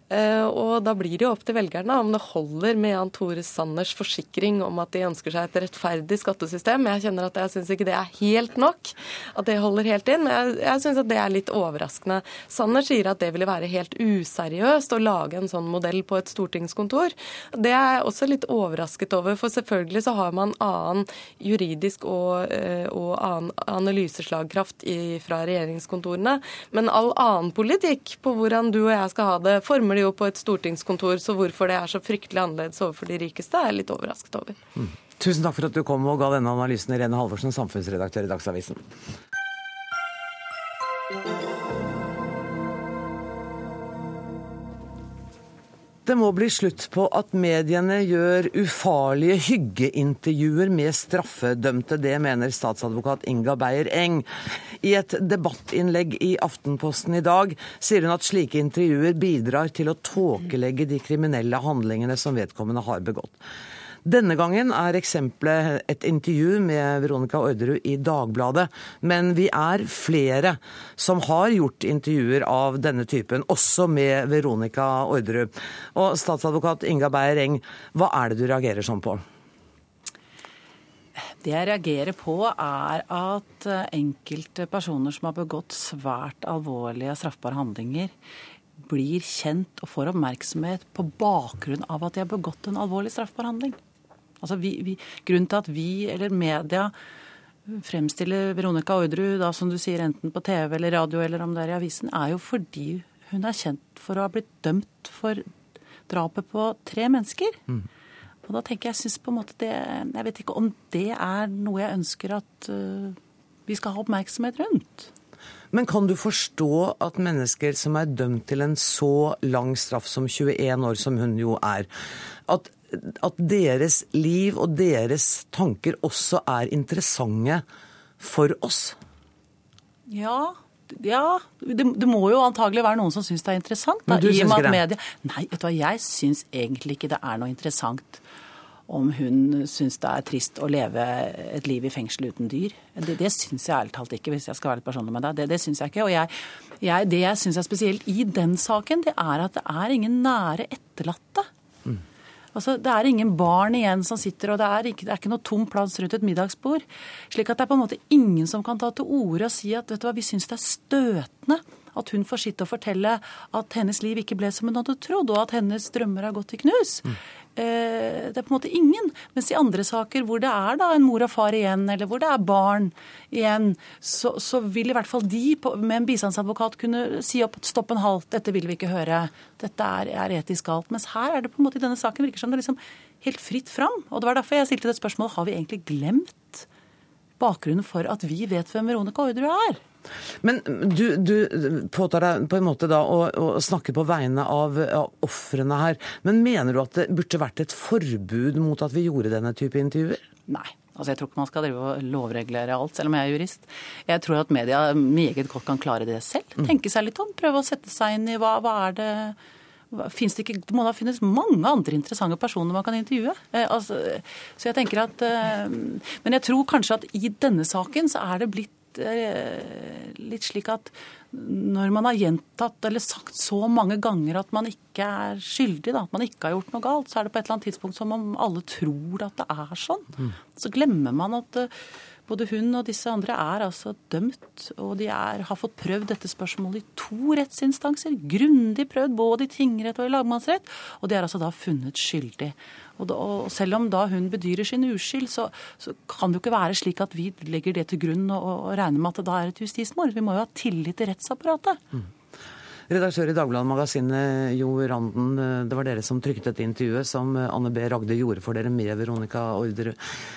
Og da blir det jo opp til velgerne om det holder med Jan Tore Sanners forsikring om at de ønsker seg et rettferdig skattesystem. Jeg kjenner at jeg syns ikke det er helt nok, at det holder helt inn. Men jeg, jeg syns at det er litt overraskende. Sanner sier at det ville være helt useriøst å lage en sånn modell på et stortingskontor. Det er jeg også litt overrasket over, for selvfølgelig så har man annen juridisk og, eh, og annen analyseslagkraft i, fra regjeringskontorene. Men all annen politikk på hvordan du og jeg skal ha det, former de jo på et stortingskontor. Så hvorfor det er så fryktelig annerledes overfor de rikeste, er jeg litt overrasket over. Mm. Tusen takk for at du kom og ga denne analysen, Irene Halvorsen, samfunnsredaktør i Dagsavisen. Det må bli slutt på at mediene gjør ufarlige hyggeintervjuer med straffedømte. Det mener statsadvokat Inga Beyer Eng. I et debattinnlegg i Aftenposten i dag sier hun at slike intervjuer bidrar til å tåkelegge de kriminelle handlingene som vedkommende har begått. Denne gangen er eksempelet et intervju med Veronica Orderud i Dagbladet. Men vi er flere som har gjort intervjuer av denne typen, også med Veronica Orderud. Og statsadvokat Inga Beyer Eng, hva er det du reagerer sånn på? Det jeg reagerer på, er at enkelte personer som har begått svært alvorlige straffbare handlinger, blir kjent og får oppmerksomhet på bakgrunn av at de har begått en alvorlig straffbar handling. Altså vi, vi, grunnen til at vi, eller media, fremstiller Veronica Orderud, da, som du sier, enten på TV eller radio eller om det er i avisen, er jo fordi hun er kjent for å ha blitt dømt for drapet på tre mennesker. Mm. Og da tenker jeg, synes på en måte det Jeg vet ikke om det er noe jeg ønsker at uh, vi skal ha oppmerksomhet rundt. Men kan du forstå at mennesker som er dømt til en så lang straff som 21 år, som hun jo er, at at deres liv og deres tanker også er interessante for oss? Ja, ja, det, det, må jo antagelig være noen som syns det er interessant. Da, Men du syns ikke det? Media, nei, vet du hva, jeg syns egentlig ikke det er noe interessant om hun syns det er trist å leve et liv i fengsel uten dyr. Det, det syns jeg ærlig talt ikke, hvis jeg skal være litt personlig med deg. Det, det syns jeg ikke. Og jeg, jeg, det jeg syns er spesielt i den saken, det er at det er ingen nære etterlatte Altså, Det er ingen barn igjen som sitter, og det er, ikke, det er ikke noe tom plass rundt et middagsbord. Slik at det er på en måte ingen som kan ta til orde og si at vet du hva, vi syns det er støtende at hun får sitte og fortelle at hennes liv ikke ble som hun hadde trodd, og at hennes drømmer har gått i knus. Mm. Eh, det er på en måte ingen. Mens i andre saker hvor det er da en mor og far igjen, eller hvor det er barn igjen, så, så vil i hvert fall de med en bistandsadvokat kunne si opp stopp en halv, dette vil vi ikke høre, dette er, er etisk galt. Mens her er det på en måte i denne saken virker som det er liksom helt fritt fram. Og det var derfor jeg stilte det spørsmålet har vi egentlig glemt bakgrunnen for at vi vet hvem Veronica Orderud er? Men du, du, påtar deg på en måte da å, å snakke på vegne av, av ofrene her. Men mener du at det burde vært et forbud mot at vi gjorde denne type intervjuer? Nei. Altså, jeg tror ikke man skal drive og lovregulere alt, selv om jeg er jurist. Jeg tror at media meget godt kan klare det selv. Mm. Tenke seg litt om, prøve å sette seg inn i hva, hva er det det, ikke, det, må da finnes mange andre interessante personer man kan intervjue. Eh, altså, så jeg tenker at eh, Men jeg tror kanskje at i denne saken så er det blitt Eh, litt slik at når man har gjentatt eller sagt så mange ganger at man ikke er skyldig, da, at man ikke har gjort noe galt, så er det på et eller annet tidspunkt som om alle tror at det er sånn. Mm. Så glemmer man at uh, både hun og disse andre er altså dømt, og de er, har fått prøvd dette spørsmålet i to rettsinstanser. Grundig prøvd, både i tingrett og i lagmannsrett, og de er altså da funnet skyldig. Og, da, og selv om da hun bedyrer sin uskyld, så, så, kan det jo ikke være slik at vi legger det til grunn og, og regner med at det da er et justismord. Vi må jo ha tillit til rettsapparatet. Mm. Redaktør i Dagbladet Magasinet, Jo Randen. eh, Det var dere som trykket dette intervjuet som eh, Anne B. Ragde gjorde for dere med Veronica Orderud.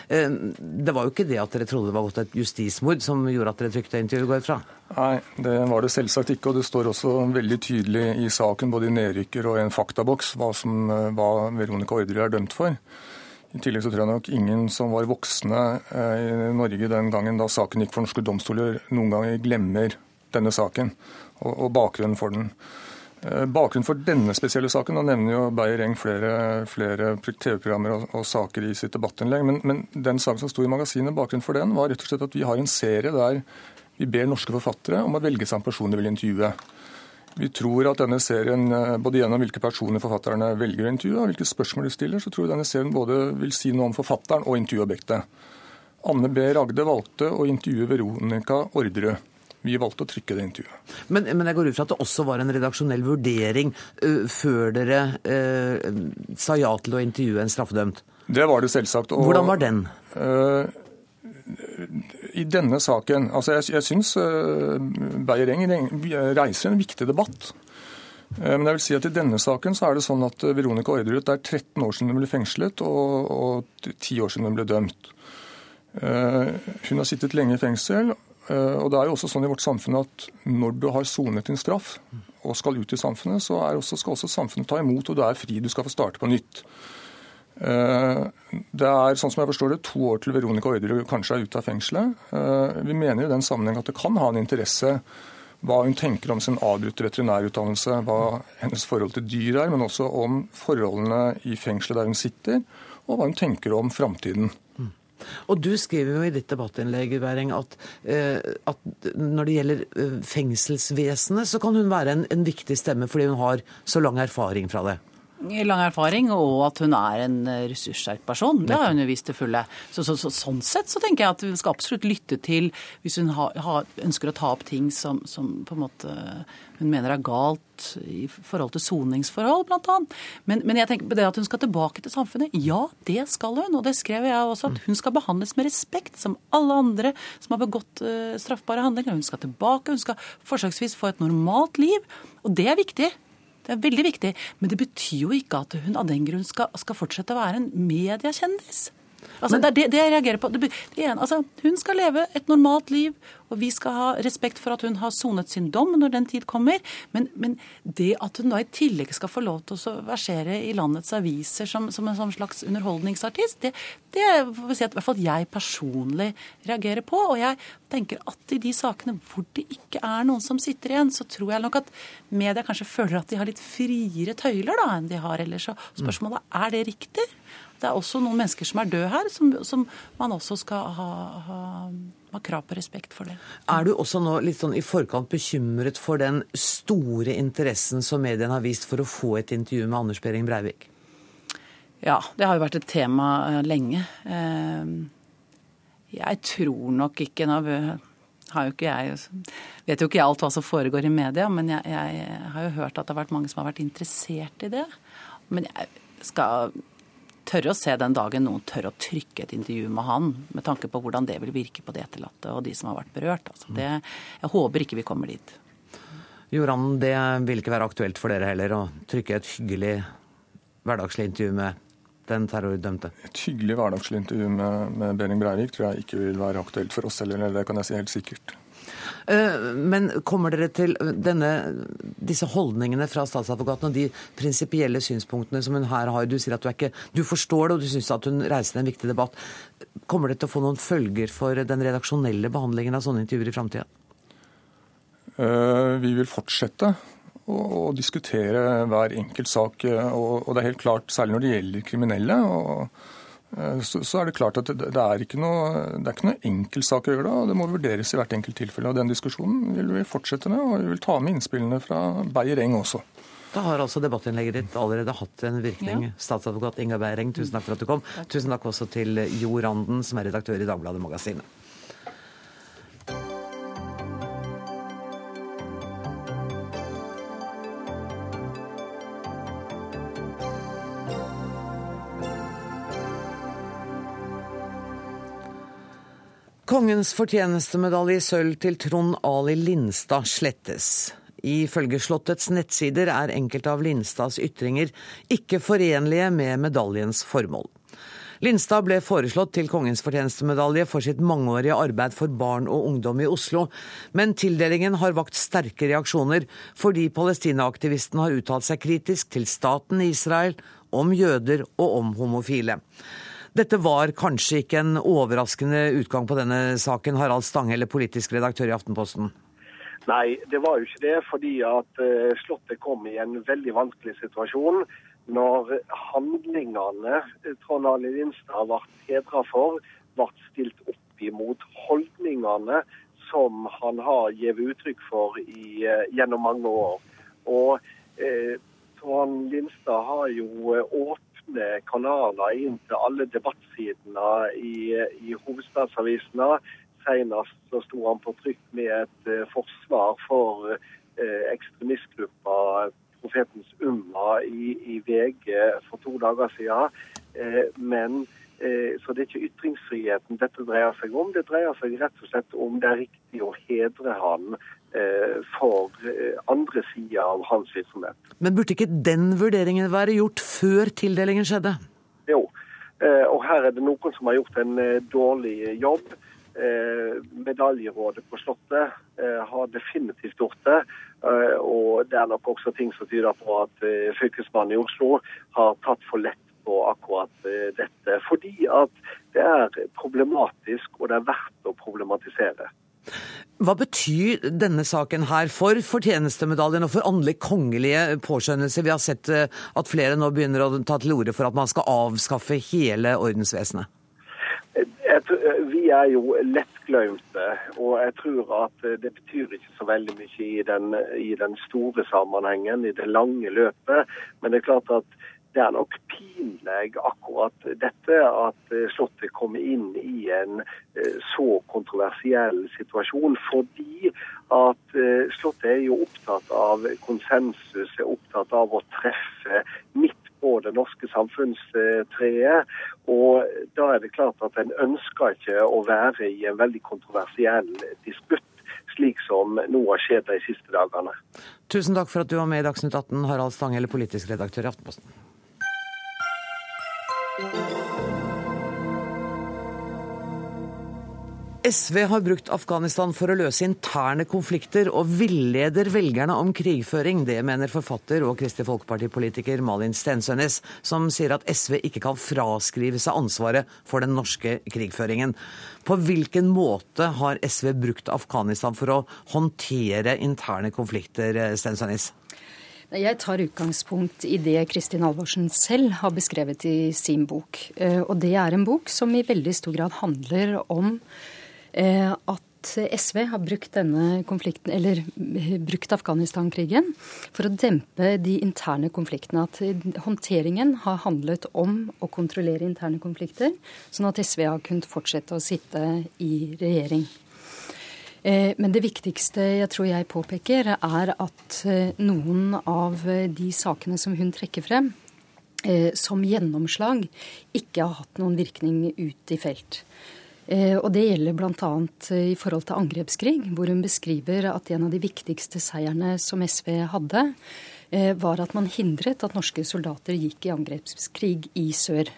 Eh, Det var jo ikke det at dere trodde det var gått et justismord som gjorde at dere trykte intervjuet, går fra? Nei, det var det selvsagt ikke. Og det står også veldig tydelig i saken, både i nedrykker og i en faktaboks, hva, som, hva Veronica Orderud er dømt for. I tillegg så tror jeg nok ingen som var voksne i Norge den gangen da saken gikk for norske domstoler, noen ganger glemmer denne saken og, bakgrunnen for den. Eh, Bakgrunnen for denne spesielle saken, da nevner jo Beyer Eng flere, flere TV-programmer og, og saker i sitt debattinnlegg, men, men den saken som sto i magasinet, bakgrunnen for den var rett og slett at vi har en serie der vi ber norske forfattere om å velge seg en person de vil intervjue. Vi tror at denne serien, eh, både gjennom hvilke personer forfatterne velger å intervjue, og hvilke spørsmål de stiller, så tror vi denne serien både vil si noe om forfatteren og intervjuobjektet. Anne B. Ragde valgte å intervjue Veronica Orderud. Vi valgte å trykke det intervjuet. Men, men jeg går ut fra at det også var en redaksjonell vurdering uh, før dere uh, sa ja til å intervjue en straffedømt. Det var det selvsagt. og- Hvordan var den? Uh, I denne saken altså Jeg, jeg syns uh, Beyer Eng reiser en viktig debatt. Men jeg vil si at i denne saken så er det sånn at Veronica Orderud det er 13 år siden hun ble fengslet, og, og 10 år siden hun ble dømt. Hun har sittet lenge i fengsel. Eh, Og det er jo også sånn i vårt samfunn at når du har sonet din straff og skal ut i samfunnet, så også, skal også samfunnet ta imot, og du er fri. Du skal få starte på nytt. Eh, Det er sånn som jeg forstår det, to år til Veronica Orderud kanskje er ute av fengselet. Eh, Vi mener i den sammenheng at det kan ha en interesse hva hun tenker om sin avbrutte veterinærutdannelse, hva hennes forhold til dyr er, men også om forholdene i fengselet der hun sitter, og hva hun tenker om framtiden. Og du skriver jo i ditt debattinnlegg Bæring, at, eh, at når det gjelder eh, fengselsvesenet, så kan hun være en, en viktig stemme fordi hun har så lang erfaring fra det. Lang erfaring, og at hun er en eh, ressurssterk person. Det har hun jo vist til fulle. Så, så, så, sånn sett så tenker jeg at vi skal absolutt lytte til hvis hun ha, ha, ønsker å ta opp ting som, som på en måte hun mener er galt i forhold til soningsforhold, bl.a. Men, men jeg tenker på det at hun skal tilbake til samfunnet. Ja, det skal hun. Og det skrev jeg også, at hun skal behandles med respekt som alle andre som har begått uh, straffbare handlinger. Hun skal tilbake, hun skal forsøksvis få et normalt liv. Og det er viktig. Det er veldig viktig. Men det betyr jo ikke at hun av den grunn skal, skal fortsette å være en mediekjendis. Altså, det er det, det jeg reagerer på. Det, ene, altså, hun skal leve et normalt liv, og vi skal ha respekt for at hun har sonet sin dom når den tid kommer. Men, men det at hun da i tillegg skal få lov til å versere i landets aviser som, som en sånn slags underholdningsartist, det, det vi si at i hvert fall jeg personlig reagerer på. Og jeg tenker at i de sakene hvor det ikke er noen som sitter igjen, så tror jeg nok at media kanskje føler at de har litt friere tøyler da enn de har ellers. Så spørsmålet er det riktig? Det er også noen mennesker som er døde her, som, som man også skal ha, ha, ha krav på respekt for det. Er du også nå litt sånn i forkant bekymret for den store interessen som mediene har vist for å få et intervju med Anders Behring Breivik? Ja, det har jo vært et tema eh, lenge. Eh, Jeg tror nok ikke har jo ikke jeg vet jo ikke jeg alt hva som foregår i media, men jeg, jeg har jo hørt at det har vært mange som har vært interessert i det. Men jeg skal tørre å se den dagen noen tør å trykke et intervju med han, med tanke på hvordan det vil virke på de etterlatte og de som har vært berørt. Altså det, jeg håper ikke vi kommer dit. Joran, det vil ikke være aktuelt for dere heller å trykke et hyggelig hverdagslig intervju med den terrordømte? Et hyggelig hverdagslig intervju med, med Behring Breivik tror jeg ikke vil være aktuelt for oss heller, det kan jeg si helt sikkert. Eh, Men kommer dere til denne, disse holdningene fra statsadvokaten og de prinsipielle synspunktene som hun her har? Du sier at du, ikke, du forstår det, og du syns at hun reiser en viktig debatt. Kommer det til å få noen følger for den redaksjonelle behandlingen av sånne intervjuer i framtida? Eh, Vi vil fortsette å, diskutere hver enkelt sak. eh, Og, det er helt klart, særlig når det gjelder kriminelle, og, så, så er det klart at det, det er ikke noe, det er ikke noe enkeltsak å gjøre det. og Det må vurderes i hvert enkelt tilfelle. og Den diskusjonen vil vi fortsette med, og vi vil ta med innspillene fra Beyer Eng også. Da har altså debattinnlegget ditt allerede hatt en virkning. Ja. Statsadvokat Inga Beireng, tusen takk for at du kom. Tusen takk også til Jo Randen, som er redaktør i Dagbladet Magasinet. Kongens fortjenestemedalje i sølv til Trond Ali Lindstad slettes. Ifølge Slottets nettsider er enkelte av Lindstads ytringer ikke forenlige med medaljens formål. Lindstad ble foreslått til Kongens fortjenestemedalje for sitt mangeårige arbeid for barn og ungdom i Oslo, men tildelingen har vakt sterke reaksjoner fordi Palestina-aktivisten har uttalt seg kritisk til staten Israel, om jøder og om homofile. Dette var kanskje ikke en overraskende utgang på denne saken, Harald Stanghelle, politisk redaktør i Aftenposten? Nei, det var jo ikke det, fordi at eh, Slottet kom i en veldig vanskelig situasjon når handlingene Trond Arne Lindstad ble hedra for, ble stilt opp imot holdningene som han har gitt uttrykk for i, eh, gjennom mange år. Og eh, Trond Lindstad har jo eh, åpne kanaler inn til alle debattsidene i, i hovedstadsavisene. Senest så sto han på trykk med et uh, forsvar for uh, ekstremistgruppa Profetens Umma i, i, VG for to dager siden. Eh, men eh, Så det er ikke ytringsfriheten dette dreier seg om. Det dreier seg rett og slett om det er riktig å hedre han eh, for andre sider av hans virksomhet. Men burde ikke den vurderingen være gjort før tildelingen skjedde? Jo, og her er det noen som har gjort en dårlig jobb. Medaljerådet på Slottet har definitivt gjort det. Eh, og det er nok også ting som tyder på at eh, Fylkesmannen i Oslo har tatt for lett på akkurat eh, dette. Fordi at det er problematisk, og det er verdt å problematisere. Hva betyr denne saken her for fortjenestemedaljen og for andre kongelige påskjønnelser? Vi har sett at flere nå begynner å ta til orde for at man skal avskaffe hele ordensvesenet. Vi er jo lettglemte, og jeg tror at det betyr ikke så veldig mye i den, i den, store sammenhengen, i det lange løpet. Men det er klart at det er nok pinlig akkurat dette at Slottet kommer inn i en eh, så kontroversiell situasjon. Fordi at eh, Slottet er jo opptatt av konsensus, er opptatt av å treffe midt på det norske samfunnstreet. Og da er det klart at en ønsker ikke å være i en veldig kontroversiell disputt, slik som nå har skjedd de siste dagene. Tusen takk for at du var med i Dagsnytt 18, Harald Stanghelle, politisk redaktør i Aftenposten. SV har brukt Afghanistan for å løse interne konflikter og villeder velgerne om krigføring. Det mener forfatter og Kristelig Folkeparti-politiker Malin Stensønes, som sier at SV ikke kan fraskrive seg ansvaret for den norske krigføringen. På hvilken måte har SV brukt Afghanistan for å håndtere interne konflikter, Stensønes? Jeg tar utgangspunkt i det Kristin Alvorsen selv har beskrevet i sin bok. Eh, og det er en bok som i veldig stor grad handler om Eh, at SV har brukt brukt Afghanistan-krigen for å dempe de interne konfliktene. At håndteringen har handlet om å kontrollere interne konflikter, sånn at SV har kunnet fortsette å sitte i regjering. Eh, men det viktigste jeg tror jeg påpeker, er at eh, noen av de sakene som hun trekker frem, som gjennomslag, ikke har hatt noen virkning ut i felt. Eh, og Det gjelder bl.a. Eh, i forhold til angrepskrig, hvor hun beskriver at en av de viktigste seierne som SV hadde, eh, var at man hindret at norske soldater gikk i angrepskrig i sør.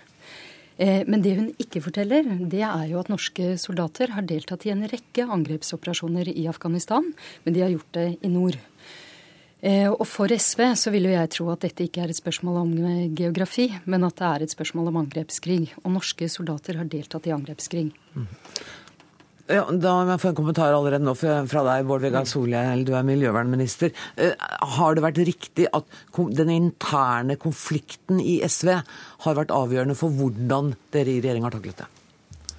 Men det hun ikke forteller, det er jo at norske soldater har deltatt i en rekke angrepsoperasjoner i Afghanistan, men de har gjort det i nord. Eh, og For SV så vil jo jeg tro at dette ikke er et spørsmål om eh, geografi, men at det er et spørsmål om angrepskrig. Og norske soldater har deltatt i angrepskrig. Mm. Ja, da må jeg få en kommentar allerede nå fra deg, Bård Vegar Solhjell, du er miljøvernminister. Eh, har det vært riktig at den interne konflikten i SV har vært avgjørende for hvordan dere i regjering har taklet det?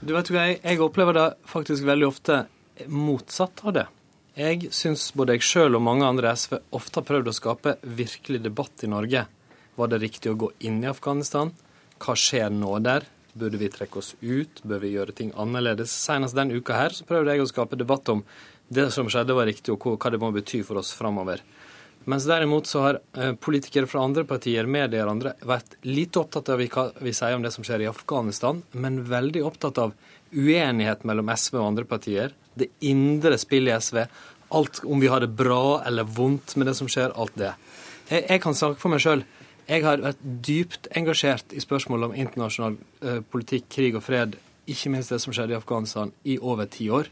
Du vet hva, jeg, jeg opplever det faktisk veldig ofte motsatt av det. Jeg syns både jeg sjøl og mange andre i SV ofte har prøvd å skape virkelig debatt i Norge. Var det riktig å gå inn i Afghanistan? Hva skjer nå der? Burde vi trekke oss ut? Bør vi gjøre ting annerledes? Senest denne uka her så prøvde jeg å skape debatt om det som skjedde var riktig, og hva det må bety for oss framover. Mens derimot så har eh, politikere fra andre partier, medier og andre, vært lite opptatt av hva vi sier om det som skjer i Afghanistan, men veldig opptatt av uenighet mellom SV og andre partier, det indre spillet i SV, alt om vi har det bra eller vondt med det som skjer, alt det. Jeg, jeg kan snakke for meg sjøl. Jeg har vært dypt engasjert i spørsmål om internasjonal eh, politikk, krig og fred, ikke minst det som skjedde i Afghanistan, i over ti år.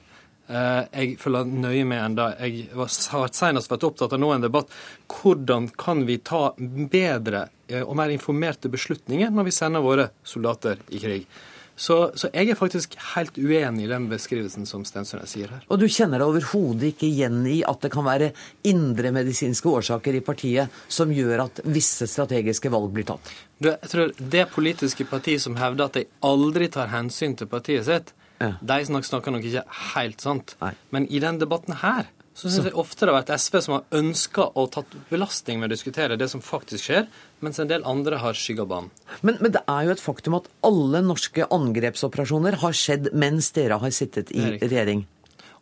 Eh, jeg følger nøye med enda. Jeg var, har senest vært opptatt av nå en debatt. Hvordan kan vi ta bedre eh, og mer informerte beslutninger når vi sender våre soldater i krig? Så, så, jeg er faktisk helt uenig i den beskrivelsen som Stensønes sier her. Og du kjenner deg overhodet ikke igjen i at det kan være indremedisinske årsaker i partiet som gjør at visse strategiske valg blir tatt? Du, jeg tror Det politiske partiet som hevder at de aldri tar hensyn til partiet sitt, ja. de snakker nok ikke helt sant. Nei. Men i den debatten her så syns jeg ofte det har vært SV som har ønska å tatt belastning med å diskutere det som faktisk skjer, mens en del andre har skygga banen. Men, men, det er jo et faktum at alle norske angrepsoperasjoner har skjedd mens dere har sittet i regjering.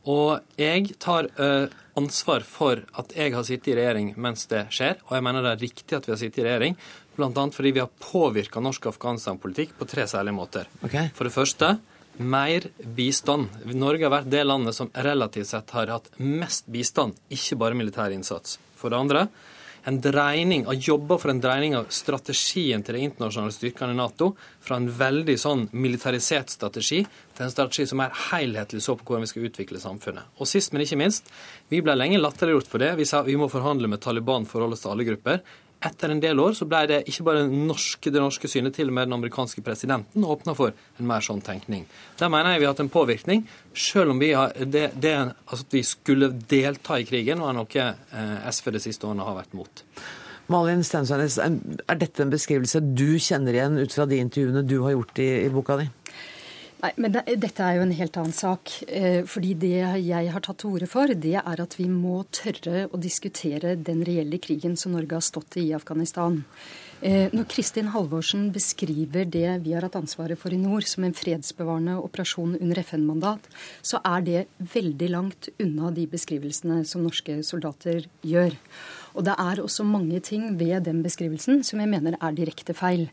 Og jeg tar uh, ansvar for at jeg har sittet i regjering mens det skjer, og jeg mener det er riktig at vi har sittet i regjering, bl.a. fordi vi har påvirka norsk Afghanistan-politikk på tre særlige måter. Okay. For det første mer bistand. Norge har vært det landet som relativt sett har hatt mest bistand, ikke bare militær innsats. For det andre, en dreining, av jobber for en dreining av strategien til de internasjonale styrkene i Nato fra en veldig sånn militarisert strategi til en strategi som er helhetlig så på hvordan vi skal utvikle samfunnet. Og sist, men ikke minst, vi ble lenge latterliggjort for det. Vi sa vi må forhandle med Taliban for å holde oss til alle grupper etter en del år så ble det ikke bare norske, det norske synet, til og med den amerikanske presidenten åpna for en mer sånn tenkning. Der mener jeg vi har hatt en påvirkning, selv om vi, har, det, det, altså vi skulle delta i krigen, var noe eh, SV de siste årene har vært mot. Malin Stensøynes, er dette en beskrivelse du kjenner igjen ut fra de intervjuene du har gjort i, i boka di? Nei, men det, Dette er jo en helt annen sak. Eh, fordi Det jeg har tatt til orde for, det er at vi må tørre å diskutere den reelle krigen som Norge har stått i i Afghanistan. Eh, når Kristin Halvorsen beskriver det vi har hatt ansvaret for i nord som en fredsbevarende operasjon under FN-mandat, så er det veldig langt unna de beskrivelsene som norske soldater gjør. Og det er også mange ting ved den beskrivelsen som jeg mener er direkte feil.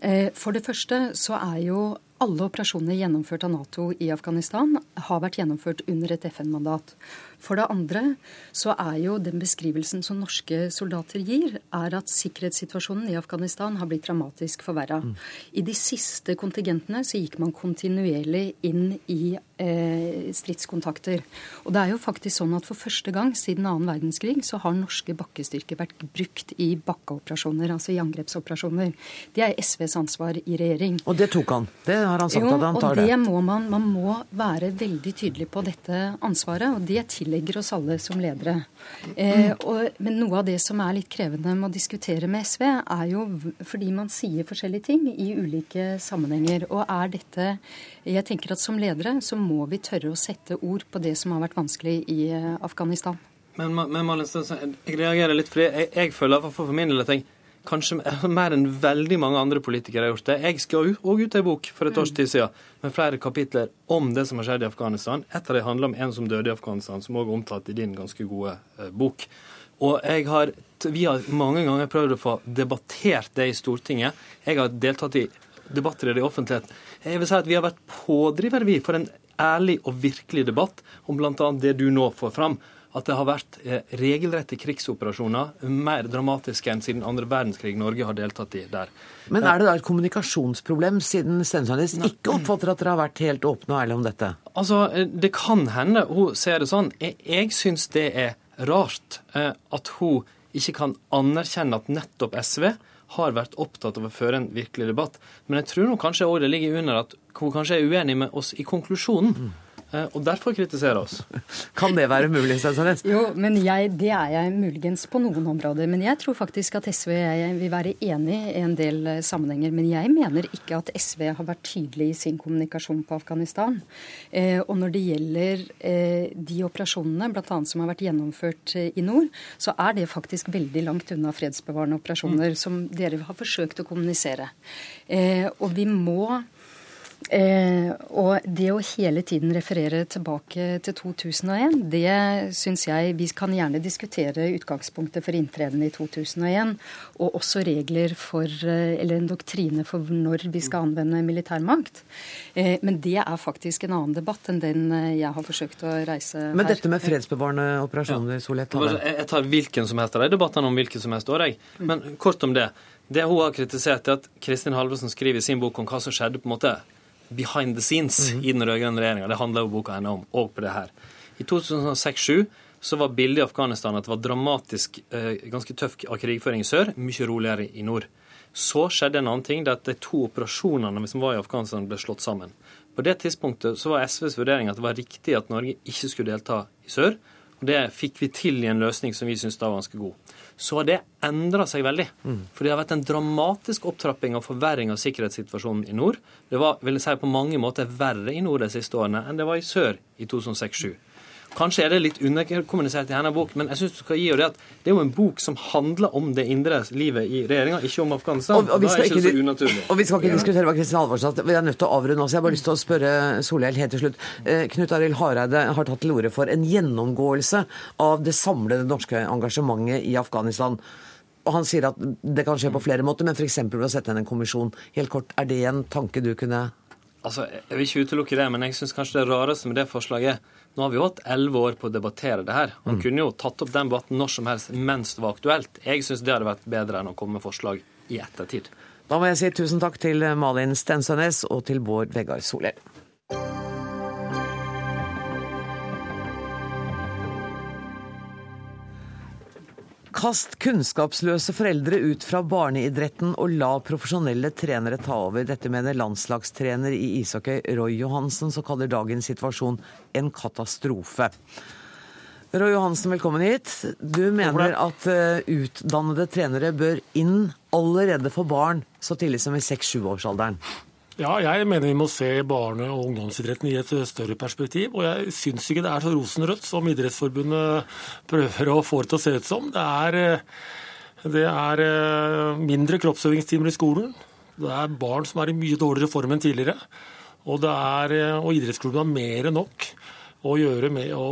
Eh, for det første så er jo alle operasjoner gjennomført av Nato i Afghanistan har vært gjennomført under et FN-mandat. For det andre så er jo den beskrivelsen som norske soldater gir, er at sikkerhetssituasjonen i Afghanistan har blitt dramatisk forverra. Mm. I de siste kontingentene så gikk man kontinuerlig inn i eh, stridskontakter. Og det er jo faktisk sånn at for første gang siden annen verdenskrig så har norske bakkestyrker vært brukt i bakkeoperasjoner, altså i angrepsoperasjoner. Det er SVs ansvar i regjering. Og det tok han? Det har han sagt jo, at han tar det? Jo, og det må man. Man må være veldig tydelig på dette ansvaret. og det til tillegger oss alle som ledere. Eh, og, men noe av det som er litt krevende med å diskutere med SV, er jo fordi man sier forskjellige ting i ulike sammenhenger. Og er dette Jeg tenker at som ledere så må vi tørre å sette ord på det som har vært vanskelig i eh, Afghanistan. Men, men Malin jeg reagerer litt fordi jeg, jeg føler for, for min del at jeg kanskje [laughs] mer enn veldig mange andre politikere har gjort det. Jeg skal òg ut ei bok for et års tid siden med flere kapitler om det som har skjedd i Afghanistan. Et av dem handler om en som døde i Afghanistan, som òg er omtalt i din ganske gode eh, bok. Og har, Vi har mange ganger prøvd å få debattert det i Stortinget. Jeg har deltatt i debatter i det offentlighet. Jeg vil si at Vi har vært pådrivere for en ærlig og virkelig debatt om bl.a. det du nå får fram at det har vært eh, regelrette krigsoperasjoner, mer dramatiske enn siden andre verdenskrig Norge har deltatt i der. Men er det da et kommunikasjonsproblem, siden Stensandis ikke oppfatter at dere har vært helt åpne og ærlige om dette? Altså, eh, Det kan hende hun ser det sånn. Jeg, jeg syns det er rart eh, at hun ikke kan anerkjenne at nettopp SV har vært opptatt av å føre en virkelig debatt. Men jeg tror nå kanskje også det ligger under at hun kanskje er uenig med oss i konklusjonen. Eh, og derfor kritisere oss. [laughs] Kan det være mulig? Stensnes? Jo, men jeg, det er jeg muligens på noen områder. Men jeg tror faktisk at SV vil være enig i en del eh, sammenhenger. Men jeg mener ikke at SV har vært tydelig i sin kommunikasjon på Afghanistan. Eh, og når det gjelder eh, de operasjonene, bl.a. som har vært gjennomført eh, i nord, så er det faktisk veldig langt unna fredsbevarende operasjoner, mm. som dere har forsøkt å kommunisere. Eh, og vi må Eh, og det å hele tiden referere tilbake til 2001, det syns jeg vi kan gjerne diskutere utgangspunktet for inntreden i 2001, og også regler for, eh, eller en doktrine for når vi skal anvende militærmakt. Eh, men det er faktisk en annen debatt enn den eh, jeg har forsøkt å reise her. Men dette med fredsbevarende operasjoner, ja. Solhjell. Jeg jeg tar hvilken som helst av de debattene om hvilken som helst år, jeg. Men kort om det. Det hun har kritisert, er at Kristin Halvorsen skriver i sin bok om hva som skjedde på en måte behind the scenes i den rød-grønne regjeringa. Det handler jo boka henne om, òg på det her. I 2006-2007 så var bildet i Afghanistan at det var dramatisk, eh, ganske tøff krigføring i sør, mye roligere i nord. Så skjedde en annen ting, det at de to operasjonene som var i Afghanistan, ble slått sammen. På det tidspunktet så var SVs vurdering at det var riktig at Norge ikke skulle delta i sør. Og det fikk vi til i en løsning som vi syntes var ganske god. Så har det endra seg veldig. For det har vært en dramatisk opptrapping og forverring av sikkerhetssituasjonen i nord. Det var vil jeg si, på mange måter verre i nord de siste årene enn det var i sør i 2006-2007. Kanskje er det litt underkommunisert i hennes bok, men jeg synes du skal gi henne det at det er jo en bok som handler om det indre livet i regjeringa, ikke om Afghanistan. Og, og, vi skal ikke og vi skal ikke diskutere hva Kristin Halvorsen. Vi er nødt til å avrunde oss. Jeg har bare lyst til å spørre Solhjell helt til slutt. Eh, Knut Arild Hareide har tatt til orde for en gjennomgåelse av det samlede norske engasjementet i Afghanistan. Og Han sier at det kan skje på flere måter, men f.eks. ved å sette inn en kommisjon. Helt kort, Er det en tanke du kunne Altså, Jeg vil ikke utelukke det, men jeg syns kanskje det rareste med det forslaget Nå har vi jo hatt elleve år på å debattere det her. Han kunne jo tatt opp den debatten når som helst mens det var aktuelt. Jeg syns det hadde vært bedre enn å komme med forslag i ettertid. Da må jeg si tusen takk til Malin Stensønes og til Bård Vegar Solhjell. Kast kunnskapsløse foreldre ut fra barneidretten og la profesjonelle trenere ta over. Dette mener landslagstrener i ishockey Roy Johansen, som kaller dagens situasjon en katastrofe. Roy Johansen, velkommen hit. Du mener at eh, utdannede trenere bør inn allerede for barn så tidlig som i 6-7-årsalderen. Ja, jeg mener vi må se barne- og ungdomsidretten i et større perspektiv. Og jeg syns ikke det er så rosenrødt som Idrettsforbundet prøver å få det til å se ut som. Det er, eh, det er eh, mindre kroppsøvingstimer i skolen. Det er barn som er i mye dårligere form enn tidligere. Og, det er, eh, og idrettsklubben har mer enn nok å gjøre med å,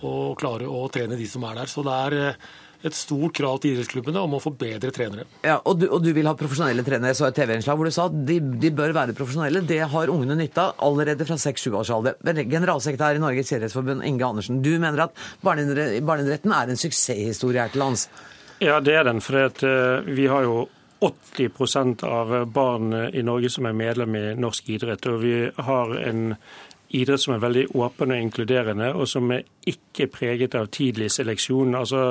å, klare å trene de som er der. Så det er et stort krav til idrettsklubbene om å få bedre trenere. Ja, og du, og du vil ha profesjonelle trenere. Jeg så et TV-innslag hvor du sa at de, de bør være profesjonelle. Det har ungene nytte av allerede fra 6-7 års alder. Generalsekretær i Norges idrettsforbund, Inge Andersen, du mener at barneidre- barneidretten er en suksesshistorie her til lands? Ja, det er den. For at, eh, vi har jo 80% av barn i Norge som er medlem i norsk idrett. Og vi har en idrett som er veldig åpen og inkluderende, og som er ikke preget av tidlig seleksjon. Altså,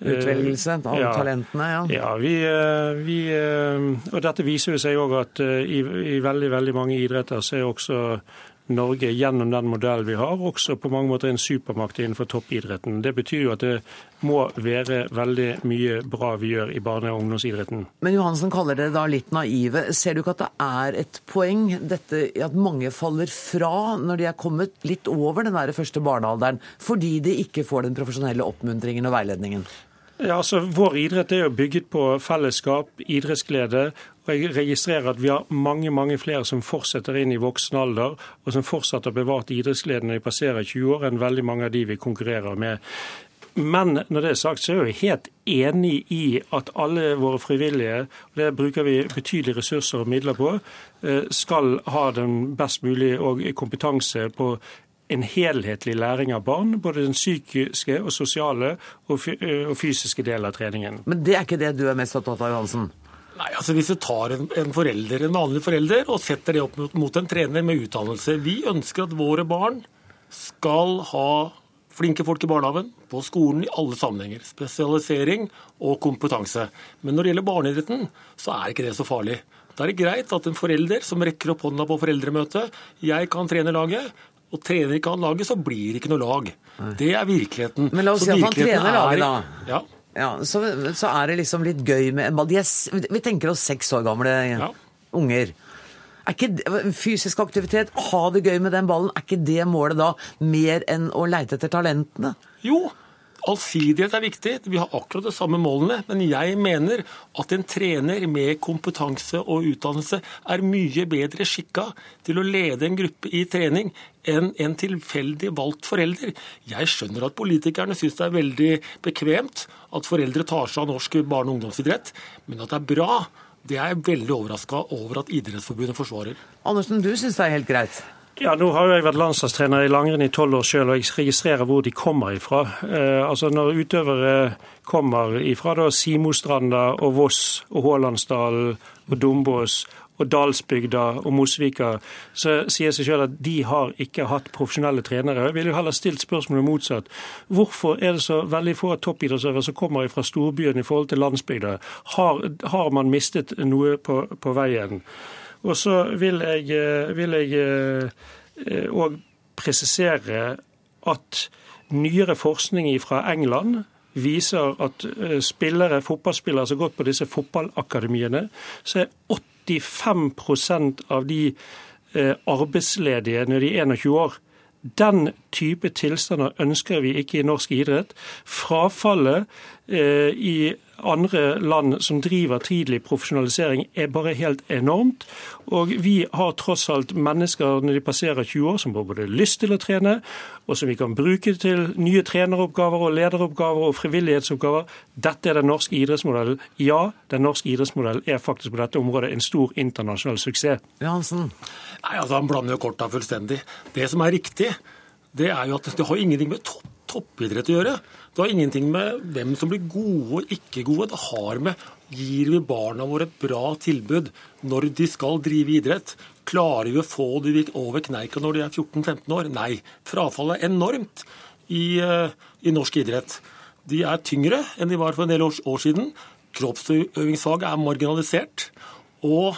eh, Utvelgelse av ja. talentene, ja. Ja, vi, eh, vi, eh, og dette viser jo seg òg at i, i veldig, veldig mange idretter så er også Norge gjennom den modellen vi har, også på mange måter en supermakt innenfor toppidretten. Det betyr jo at det må være veldig mye bra vi gjør i barne- og ungdomsidretten. Men Johansen kaller dere da litt naive. Ser du ikke at det er et poeng dette at mange faller fra når de er kommet litt over den der første barnealderen, fordi de ikke får den profesjonelle oppmuntringen og veiledningen? Ja, altså Vår idrett er jo bygget på fellesskap, idrettsglede. Og Jeg registrerer at vi har mange mange flere som fortsetter inn i voksen alder, og som fortsatt har bevart idrettsgleden når de passerer 20 år, enn veldig mange av de vi konkurrerer med. Men når det er sagt, så er jeg helt enig i at alle våre frivillige, og det bruker vi betydelige ressurser og midler på, eh, skal ha den best mulige kompetanse på en helhetlig læring av barn, både den psykiske og sosiale og og fysiske delen av treningen. Men det er ikke det du er mest opptatt av, Johansen? Nei, altså Hvis du tar en, en forelder, en vanlig forelder og setter det opp mot, mot en trener med utdannelse Vi ønsker at våre barn skal ha flinke folk i barnehagen, på skolen i alle sammenhenger. Spesialisering og kompetanse. Men når det gjelder barneidretten, så er ikke det så farlig. Da er det greit at en forelder som rekker opp hånda på foreldremøtet Jeg kan trene laget, og trener ikke han laget, så blir det ikke noe lag. Det er virkeligheten. Men la oss si at han trener laget, da. Ja. Ja, så, så er det liksom litt gøy med en ball. De er, vi tenker oss seks år gamle unger. Er ikke fysisk aktivitet, ha det gøy med den ballen, er ikke det målet da mer enn å leite etter talentene? Jo, Allsidighet er viktig. Vi har akkurat de samme målene. Men jeg mener at en trener med kompetanse og utdannelse er mye bedre skikka til å lede en gruppe i trening enn en tilfeldig valgt forelder. Jeg skjønner at politikerne syns det er veldig bekvemt at foreldre tar seg av norsk barne- og ungdomsidrett, men at det er bra, det er jeg veldig overraska over at Idrettsforbundet forsvarer. Andersen, du syns det er helt greit? Ja, nå har jo jeg vært landslagstrener i langrenn i tolv år sjøl, og jeg registrerer hvor de kommer ifra. Eh, altså Når utøvere kommer ifra da Simostranda og Voss og Hålandsdalen og Dombås og Dalsbygda og Mosvika, så sier seg selv at de har ikke hatt profesjonelle trenere. Jeg ville jo heller stilt spørsmålet motsatt. Hvorfor er det så veldig få toppidrettsøvere som kommer fra storbyen i forhold til landsbygda? Har, har man mistet noe på, på veien? Og så vil jeg, eh, vil jeg òg presisere at nyere forskning fra England viser at spillere, fotballspillere som har gått på disse fotballakademiene, så er 85% av de arbeidsledige når de er 21 år. Den type tilstander ønsker vi ikke i norsk idrett. Frafallet eh, i andre land som driver tidlig profesjonalisering, er bare helt enormt. Og vi har tross alt mennesker når de passerer 20 år, som har både lyst til å trene, og som vi kan bruke til nye treneroppgaver og lederoppgaver og frivillighetsoppgaver. Dette er den norske idrettsmodellen. Ja, den norske idrettsmodellen er faktisk på dette området en stor internasjonal suksess. Johansen? Nei, altså Han blander jo korta fullstendig. Det som er riktig, det er jo at det har ingenting med topp, toppidrett å gjøre. Det har ingenting med hvem som blir gode og ikke gode. Det har med gir vi barna våre et bra tilbud når de skal drive idrett. Klarer vi å få dem over kneika når de er 14-15 år? Nei. Frafallet er enormt i, i, norsk idrett. De er tyngre enn de var for en del år, år siden. Kroppsøvingsfaget er marginalisert. Og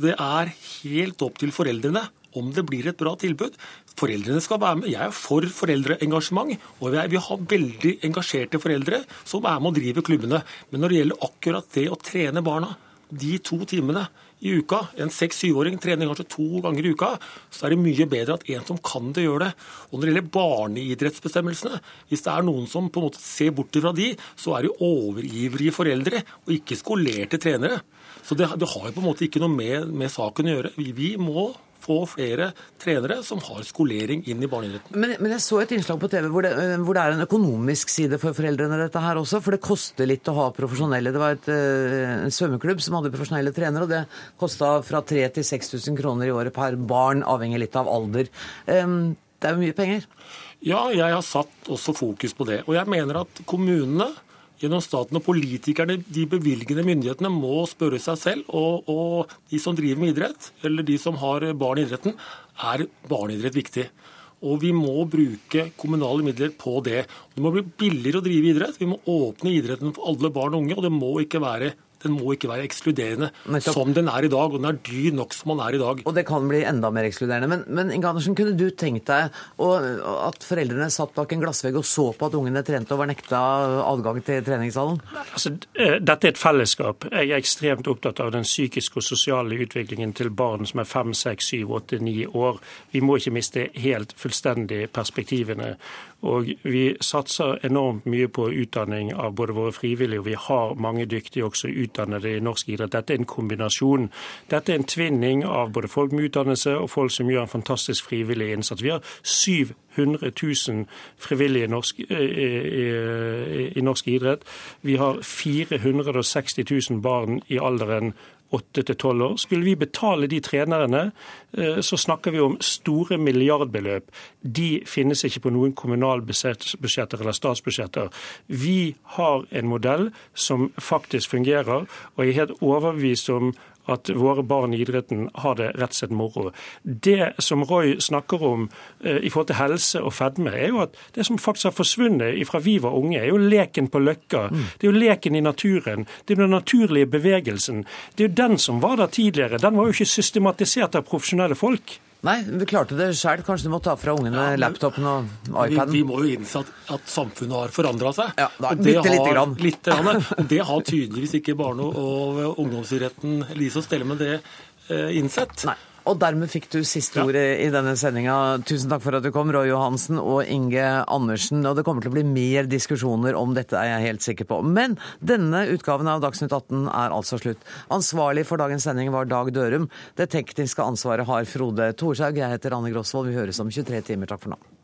det er helt opp til foreldrene om det blir et bra tilbud. Foreldrene skal være med. Jeg er for foreldreengasjement, og vi har veldig engasjerte foreldre som er med og driver klubbene. Men når det gjelder akkurat det å trene barna, de to timene i uka, en seks-syvåring trener kanskje to ganger i uka, så er det mye bedre at en som kan det, gjør det. Og når det gjelder barneidrettsbestemmelsene, hvis det er noen som på en måte ser bort fra de, så er det overivrige foreldre og ikke skolerte trenere. Så det, det har jo på en måte ikke noe med, med saken å gjøre. Vi, vi må få flere trenere som har skolering inn i barneidretten. Men, men, jeg så et innslag på TV hvor det, hvor det, er en økonomisk side for foreldrene dette her også. For det koster litt å ha profesjonelle. Det var et, en svømmeklubb som hadde profesjonelle trenere, og det kosta fra 3000 til 6000 kroner i året per barn, avhengig litt av alder. Det er jo mye penger? Ja, jeg har satt også fokus på det. Og jeg mener at kommunene gjennom staten og politikerne, de bevilgende myndighetene, må spørre seg selv, og, og, de som driver med idrett, eller de som har barn i idretten, er barneidrett viktig. Og vi må bruke kommunale midler på det. Det må bli billigere å drive idrett. Vi må åpne idretten for alle barn og unge, og det må ikke være den må ikke være ekskluderende Nettopp. som den er i dag. Og den er dyr nok som den er i dag. Og det kan bli enda mer ekskluderende. Men, men Inge Andersen, kunne du tenkt deg at foreldrene satt bak en glassvegg og så på at ungene trente og var nekta adgang til treningssalen? Altså, dette er et fellesskap. Jeg er ekstremt opptatt av den psykiske og sosiale utviklingen til barn som er fem, seks, syv, åtte, ni år. Vi må ikke miste helt fullstendig perspektivene. Og vi satser enormt mye på utdanning av både våre frivillige, og vi har mange dyktige også utdannede i norsk idrett. Dette er en kombinasjon. Dette er en tvinning av både folk med utdannelse og folk som gjør en fantastisk frivillig innsats. Vi har 700 000 frivillige norsk, i, i, i norsk idrett. Vi har 460 000 barn i alderen 8 til 12 år. Skulle vi betale de trenerne, så snakker vi om store milliardbeløp. De finnes ikke på noen kommunalbudsjetter eller statsbudsjetter. Vi har en modell som faktisk fungerer, og jeg er helt overbevist om at våre barn i idretten har det rett og slett moro. Det som Roy snakker om eh, i forhold til helse og fedme, er jo at det som faktisk har forsvunnet fra vi var unge, er jo leken på Løkka. Mm. Det er jo leken i naturen. Det er den naturlige bevegelsen. Det er jo den som var der tidligere. Den var jo ikke systematisert av profesjonelle folk. Nei, vi klarte det sjøl. Kanskje du må ta fra ungene ja, laptopen og iPaden? Vi, vi, må jo innse at, at samfunnet har forandra seg. Ja, da, og det litt, lite grann. Litt, og det har tydeligvis ikke barne- og ungdomsidretten Lise og Stelle med det eh, innsett. Nei. Og dermed fikk du siste ordet i denne sendinga. Tusen takk for at du kom, Roy Johansen og Inge Andersen. Og det kommer til å bli mer diskusjoner om dette, er jeg helt sikker på. Men denne utgaven av Dagsnytt 18 er altså slutt. Ansvarlig for dagens sending var Dag Dørum. Det tekniske ansvaret har Frode Thorshaug. Jeg heter Anne Grosvold. Vi høres om 23 timer. Takk for nå.